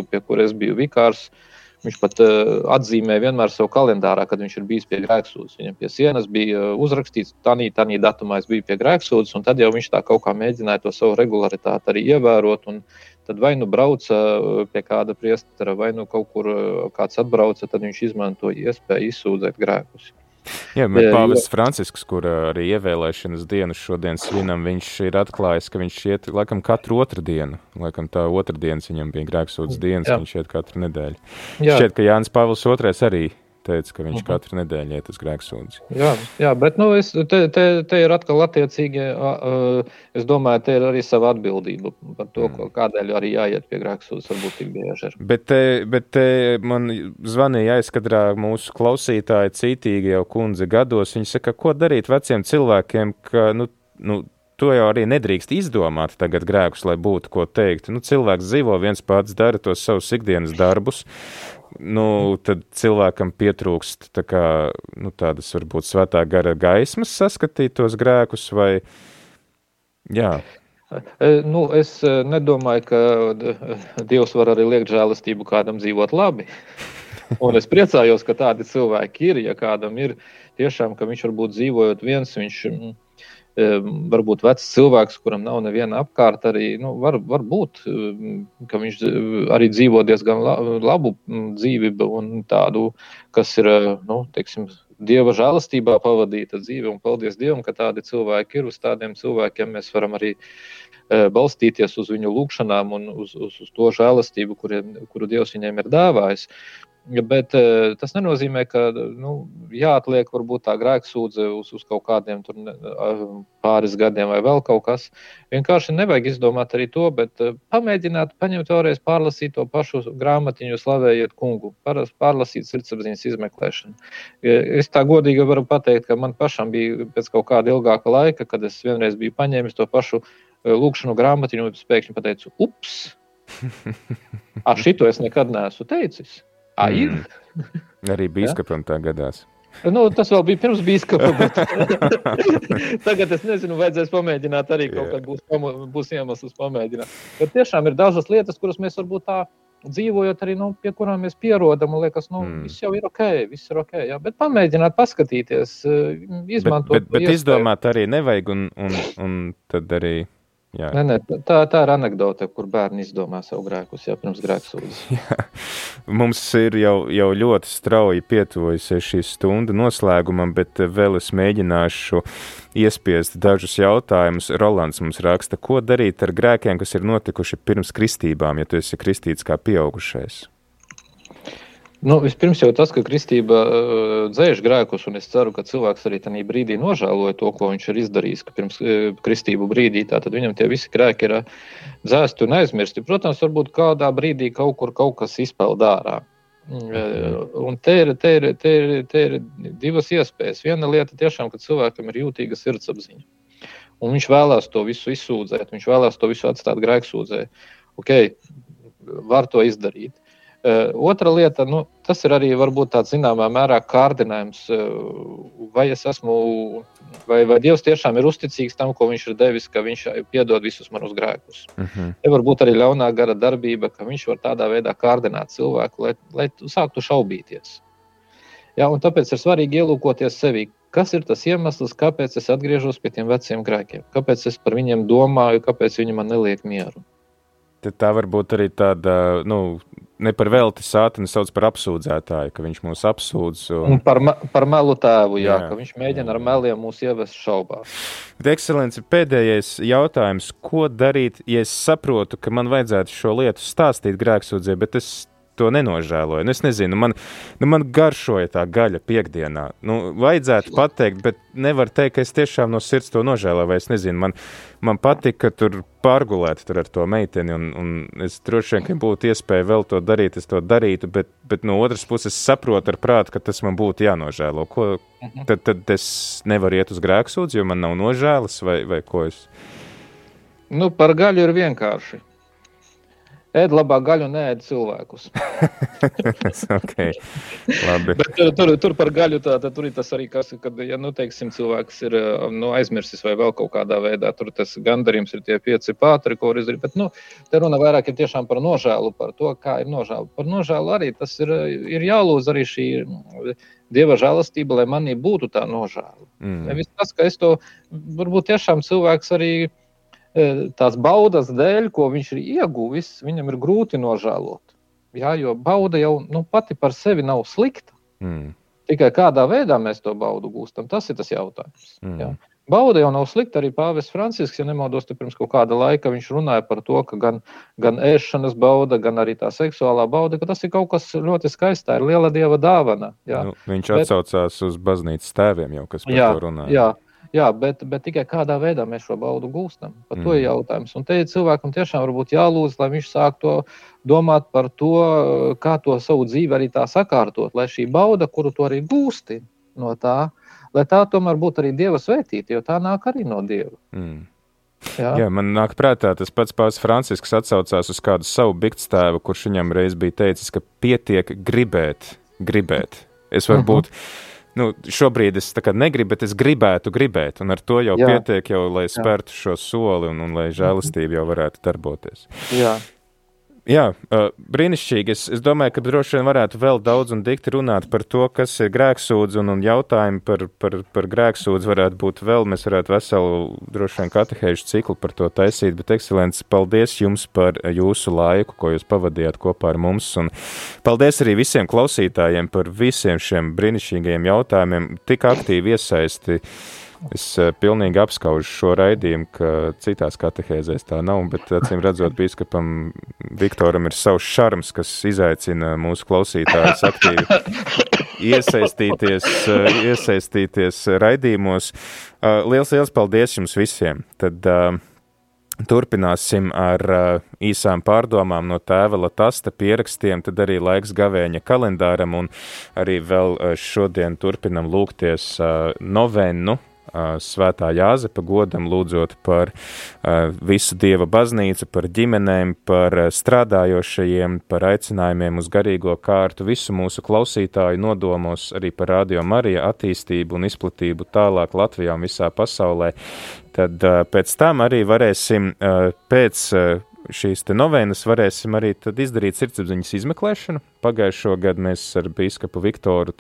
Speaker 3: pie kuras biju vikārs. Uh, Viņš pat uh, atzīmē vienmēr savu kalendārā, kad viņš ir bijis pie grēksūdzes. Viņam pie sienas bija uh, uzrakstīts, tādā tādā datumā es biju pie grēksūdzes, un tad jau viņš tā kaut kā mēģināja to savu regularitāti arī ievērot. Tad vai nu brauca uh, pie kāda priestera, vai nu kaut kur kāds atbrauca, tad viņš izmantoja iespēju izsūdzēt grēkus.
Speaker 2: Jā, Pāvests Francisks, kur arī ievēlēšanas dienu šodien svinam, viņš ir atklājis, ka viņš iet laikam katru otru dienu. Laikam tā otrdienas viņam bija grēksūdzes dienas, Jā. viņš iet katru nedēļu. Jā. Šķiet, ka Jānis Pāvils II arī teica, ka viņš uh mhm. -huh. katru nedēļu iet uz grēksūdzi.
Speaker 3: Jā, jā, bet nu, es, te, te, te ir atkal attiecīgi, es domāju, te ir arī sava atbildība par to, mm. kādēļ arī jāiet pie grēksūdzes, varbūt tik bieži.
Speaker 2: Bet, te, bet te man zvanīja aizkadrā mūsu klausītāji cītīgi jau kundze gados, viņi saka, ko darīt veciem cilvēkiem, ka, nu, nu, to jau arī nedrīkst izdomāt tagad grēkus, lai būtu ko teikt. Nu, cilvēks dzīvo viens pats, dara tos savus ikdienas darbus, nu, tad cilvēkam pietrūkst tā kā, nu, tādas varbūt svētā gara gaismas saskatīt tos grēkus vai, jā.
Speaker 3: E, nu, es e, nedomāju, ka Dievs var arī liekt žēlastību kādam dzīvot labi. Un es priecājos, ka tādi cilvēki ir. Ja kādam ir tiešām, ka viņš varbūt dzīvojot viens, viņš varbūt vecs cilvēks, kuram nav neviena apkārt, arī nu, var, var būt, ka viņš arī dzīvo diezgan labu dzīvi un tādu, kas ir nu, teiksim, dieva žēlastībā pavadīta dzīve. Un paldies Dievam, ka tādi cilvēki ir. Uz tādiem cilvēkiem mēs varam arī balstīties uz viņu lūgšanām un uz, uz, uz to žēlastību, kuriem, kuru Dievs viņiem ir dāvājis. Bet uh, tas nenozīmē, ka nu, jāatliek varbūt tā grēksūdze uz, uz kaut kādiem tur, pāris gadiem vai vēl kaut kas. Vienkārši nevajag izdomāt arī to, bet pamēģināt, paņemt vēlreiz, pārlasīt to pašu grāmatiņu, slavējiet kungu, pārlasīt sirdsapziņas izmeklēšanu. Es tā godīgi varu pateikt, ka man pašam bija pēc kaut kāda ilgāka laika, kad es vienreiz biju paņēmis to pašu lūkšanu grāmatiņu un pēkšņi pateicu, ups! A, šito es nekad neesmu teicis. A, ir. Mm.
Speaker 2: Arī biskupam tā gadās.
Speaker 3: Nu, tas vēl bija pirms biskupa. Tagad es nezinu, vajadzēs pamēģināt arī kaut kādā būs, būs iemesls pamēģināt. Bet tiešām ir dažas lietas, kuras mēs varbūt tā dzīvojot arī, nu, pie kurām mēs pierodam, un liekas, nu, mm. viss jau ir ok, viss ir ok. Jā. Bet pamēģināt, paskatīties, izmantot.
Speaker 2: Bet, bet, bet izdomāt arī nevajag, un, un, un tad arī
Speaker 3: Jā. Nē, nē, tā, tā ir anekdote, kur bērni izdomā savu grēkus jau pirms grēksūdzes.
Speaker 2: Mums ir jau, jau ļoti strauji pietuvojusies šī stunda noslēgumam, bet vēl es mēģināšu iespiest dažus jautājumus. Rolands mums raksta, ko darīt ar grēkiem, kas ir notikuši pirms kristībām, ja tu esi kristīts kā pieaugušais?
Speaker 3: Nu, vispirms jau tas, ka kristība uh, dzēš grēkus, un es ceru, ka cilvēks arī tajā brīdī nožēloja to, ko viņš ir izdarījis pirms uh, kristību brīdī. Tad viņam tie visi grēki ir uh, dzēsti un aizmirsti. Protams, varbūt kādā brīdī kaut kur kaut kas izpeld ārā. Uh, un te ir, te, ir, te, ir, te ir divas iespējas. Viena lieta tiešām, ka cilvēkam ir jūtīga sirdsapziņa. Un viņš vēlās to visu izsūdzēt, viņš vēlās to visu atstāt grēksūdzē. Ok, var to izdarīt. Uh, otra lieta, nu, tas ir arī varbūt tāds zināmā mērā kārdinājums, uh, vai es esmu, vai, vai Dievs tiešām ir uzticīgs tam, ko viņš ir devis, ka viņš piedod visus manus grēkus. Uh -huh. Te var būt arī ļaunā gara darbība, ka viņš var tādā veidā kārdināt cilvēku, lai, lai sāktu šaubīties. Ja, tāpēc ir svarīgi ielūkoties sevī, kas ir tas iemesls, kāpēc es atgriežos pie tiem veciem grēkiem, kāpēc es par viņiem domāju, kāpēc viņi man neliek mieru.
Speaker 2: Tā var būt arī tāda, nu, ne par velti sātani sauc par apsūdzētāju, ka viņš mūs apsūdz.
Speaker 3: Un, un par, par melu tēvu, jā, jā, ka viņš mēģina ar meliem mūs ievest šaubās.
Speaker 2: Bet, ekscelence, pēdējais jautājums, ko darīt, ja es saprotu, ka man vajadzētu šo lietu stāstīt grēksūdzē, bet es to nenožēloju. Nu, es nezinu, man, nu, man garšoja tā gaļa piekdienā. Nu, vajadzētu pateikt, bet nevar teikt, ka es tiešām no sirds to nožēloju. Vai es nezinu, man, man patika tur pārgulēt tur ar to meiteni, un, un es droši vien, ka būtu iespēja vēl to darīt, es to darītu, bet, bet no otras puses saprotu ar prātu, ka tas man būtu jānožēlo. Ko, mhm. tad, tad es nevaru iet uz grēksūdzi, jo man nav nožēlas, vai, vai ko es.
Speaker 3: Nu, par gaļu ir vienkārši. Ēd labāk gaļu, neēd cilvēkus.
Speaker 2: okay. Bet,
Speaker 3: tur, tur, tur par gaļu tā, tā, tur ir tas arī, kas, kad, ja, nu, teiksim, cilvēks ir nu, aizmirsis vai vēl kaut kādā veidā, tur tas gandarījums ir tie pieci pātri, ko var izdarīt. Bet, nu, te runa vairāk ir tiešām par nožēlu, par to, kā ir nožēlu. Par nožēlu arī tas ir, ir jālūdz arī šī dieva žēlastība, lai manī būtu tā nožēla. Mm. Nevis tas, ka es to, varbūt tiešām cilvēks arī E, tās baudas dēļ, ko viņš ir ieguvis, viņam ir grūti nožēlot. Jā, jo bauda jau nu, pati par sevi nav slikta. Mm. Tikai kādā veidā mēs to baudu gūstam, tas ir tas jautājums. Mm. Jā. Bauda jau nav slikta. Arī Pāvils Francisks, ja nemaldos, pirms kāda laika viņš runāja par to, ka gan, gan ēšanas bauda, gan arī tā seksuālā bauda, ka tas ir kaut kas ļoti skaists, ir liela dieva dāvana. Jā. Nu,
Speaker 2: viņš Bet, atsaucās uz baznīcas tēviem, jau kas par jā, to runāja.
Speaker 3: Jā, Jā, bet, bet tikai kādā veidā mēs šo baudu gūstam. Par to mm. ir jautājums. Un te cilvēkam tiešām jālūdz, lai viņš sāk to domāt par to, kā to savu dzīvi arī tā sakārtot, lai šī bauda, kuru to arī gūsti no tā, lai tā tomēr būtu arī Dieva svētīta, jo tā nāk arī no Dieva. Mm.
Speaker 2: Jā. Jā, man nāk prātā tas pats Pāvils Francisks atsaucās uz kādu savu biktstāvu, kurš viņam reiz bija teicis, ka pietiek gribēt, gribēt. Es varu uh mhm. -huh. Nu, šobrīd es negribu, bet es gribētu gribēt, un ar to jau Jā. pietiek, jau, lai spērtu šo soli un, un lai žēlastība jau varētu darboties.
Speaker 3: Jā.
Speaker 2: Jā, brīnišķīgi. Es, es domāju, ka droši vien varētu vēl daudz un dikti runāt par to, kas ir grēksūdz, un, un jautājumi par, par, par grēksūdz varētu būt vēl. Mēs varētu veselu droši vien katehēžu ciklu par to taisīt, bet, ekscelents, paldies jums par jūsu laiku, ko jūs pavadījāt kopā ar mums, un paldies arī visiem klausītājiem par visiem šiem brīnišķīgajiem jautājumiem, tik aktīvi iesaisti. Es uh, pilnīgi apskaužu šo raidījumu, ka citās katehēzēs tā nav, bet acīm redzot, biskupam Viktoram ir savs šarms, kas izaicina mūsu klausītājus aktīvi iesaistīties, uh, iesaistīties raidījumos. Uh, liels, liels paldies jums visiem! Tad, Turpināsim ar uh, īsām pārdomām no tēva Latasta pierakstiem, tad arī laiks gavēņa kalendāram un arī vēl uh, šodien turpinam lūgties uh, novennu svētā Jāzepa godam, lūdzot par visu Dieva baznīcu, par ģimenēm, par strādājošajiem, par aicinājumiem uz garīgo kārtu, visu mūsu klausītāju nodomos, arī par Radio Marija attīstību un izplatību tālāk Latvijā un visā pasaulē. Tad pēc tam arī varēsim pēc šīs novēnas varēsim arī izdarīt sirdsapziņas izmeklēšanu. Pagājušo gadu mēs ar bīskapu Viktoru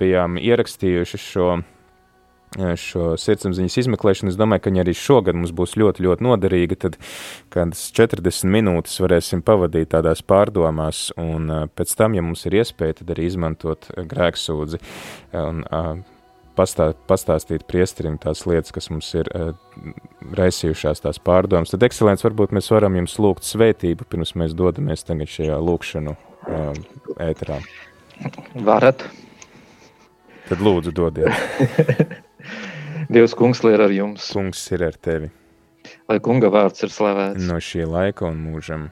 Speaker 2: bijām ierakstījuši šo šo sirdsapziņas izmeklēšanu. Es domāju, ka viņi arī šogad mums būs ļoti, ļoti noderīga. Tad kādas 40 minūtes varēsim pavadīt tādās pārdomās, un pēc tam, ja mums ir iespēja, tad arī izmantot grēksūdzi un pastā, pastāstīt priesterim tās lietas, kas mums ir raisījušās tās pārdomas. Tad, ekscelents, varbūt mēs varam jums lūgt svētību, pirms mēs dodamies tagad šajā lūkšanu ēterā.
Speaker 3: Varat.
Speaker 2: Tad lūdzu dodiet.
Speaker 3: Dievs, kungs, ir ar jums.
Speaker 2: Kungs ir ar tevi.
Speaker 3: Lai kunga vārds ir slavēts.
Speaker 2: No šī laika un mūžam.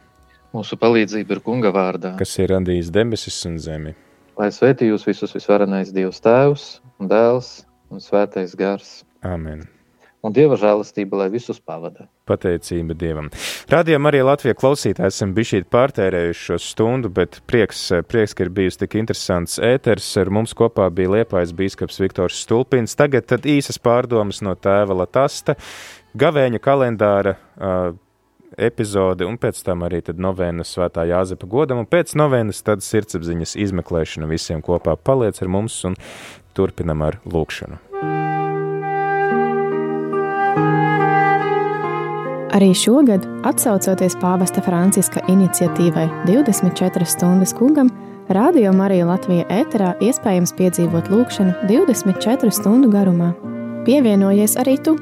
Speaker 3: Mūsu palīdzība ir kunga vārdā.
Speaker 2: Kas ir radījis debesis un zemi.
Speaker 3: Lai svētī jūs visus visvarenais Dievs tēvs un dēls un svētais gars.
Speaker 2: Amen.
Speaker 3: Un Dieva žēlastība, lai visus pavada.
Speaker 2: Pateicība Dievam. Radījām arī Latvijas klausītāji, esam bijuši pārtērējuši šo stundu, bet prieks, prieks, ka ir bijusi tik interesants ēters. Ar mums kopā bija Liepais bīskaps Viktors Stulpins. Tagad tad īsas pārdomas no tēva Latasta, gavēņa kalendāra. Uh, epizode, un pēc tam arī novēnas svētā Jāzepa godam, un pēc novēnas tad sirdsapziņas izmeklēšana visiem kopā paliec ar mums un turpinam ar lūkšanu.
Speaker 1: Arī šogad, atsaucoties pāvesta Franciska iniciatīvai 24 stundas kungam, Radio Marija Latvija ēterā iespējams piedzīvot lūkšanu 24 stundu garumā. Pievienojies arī tu!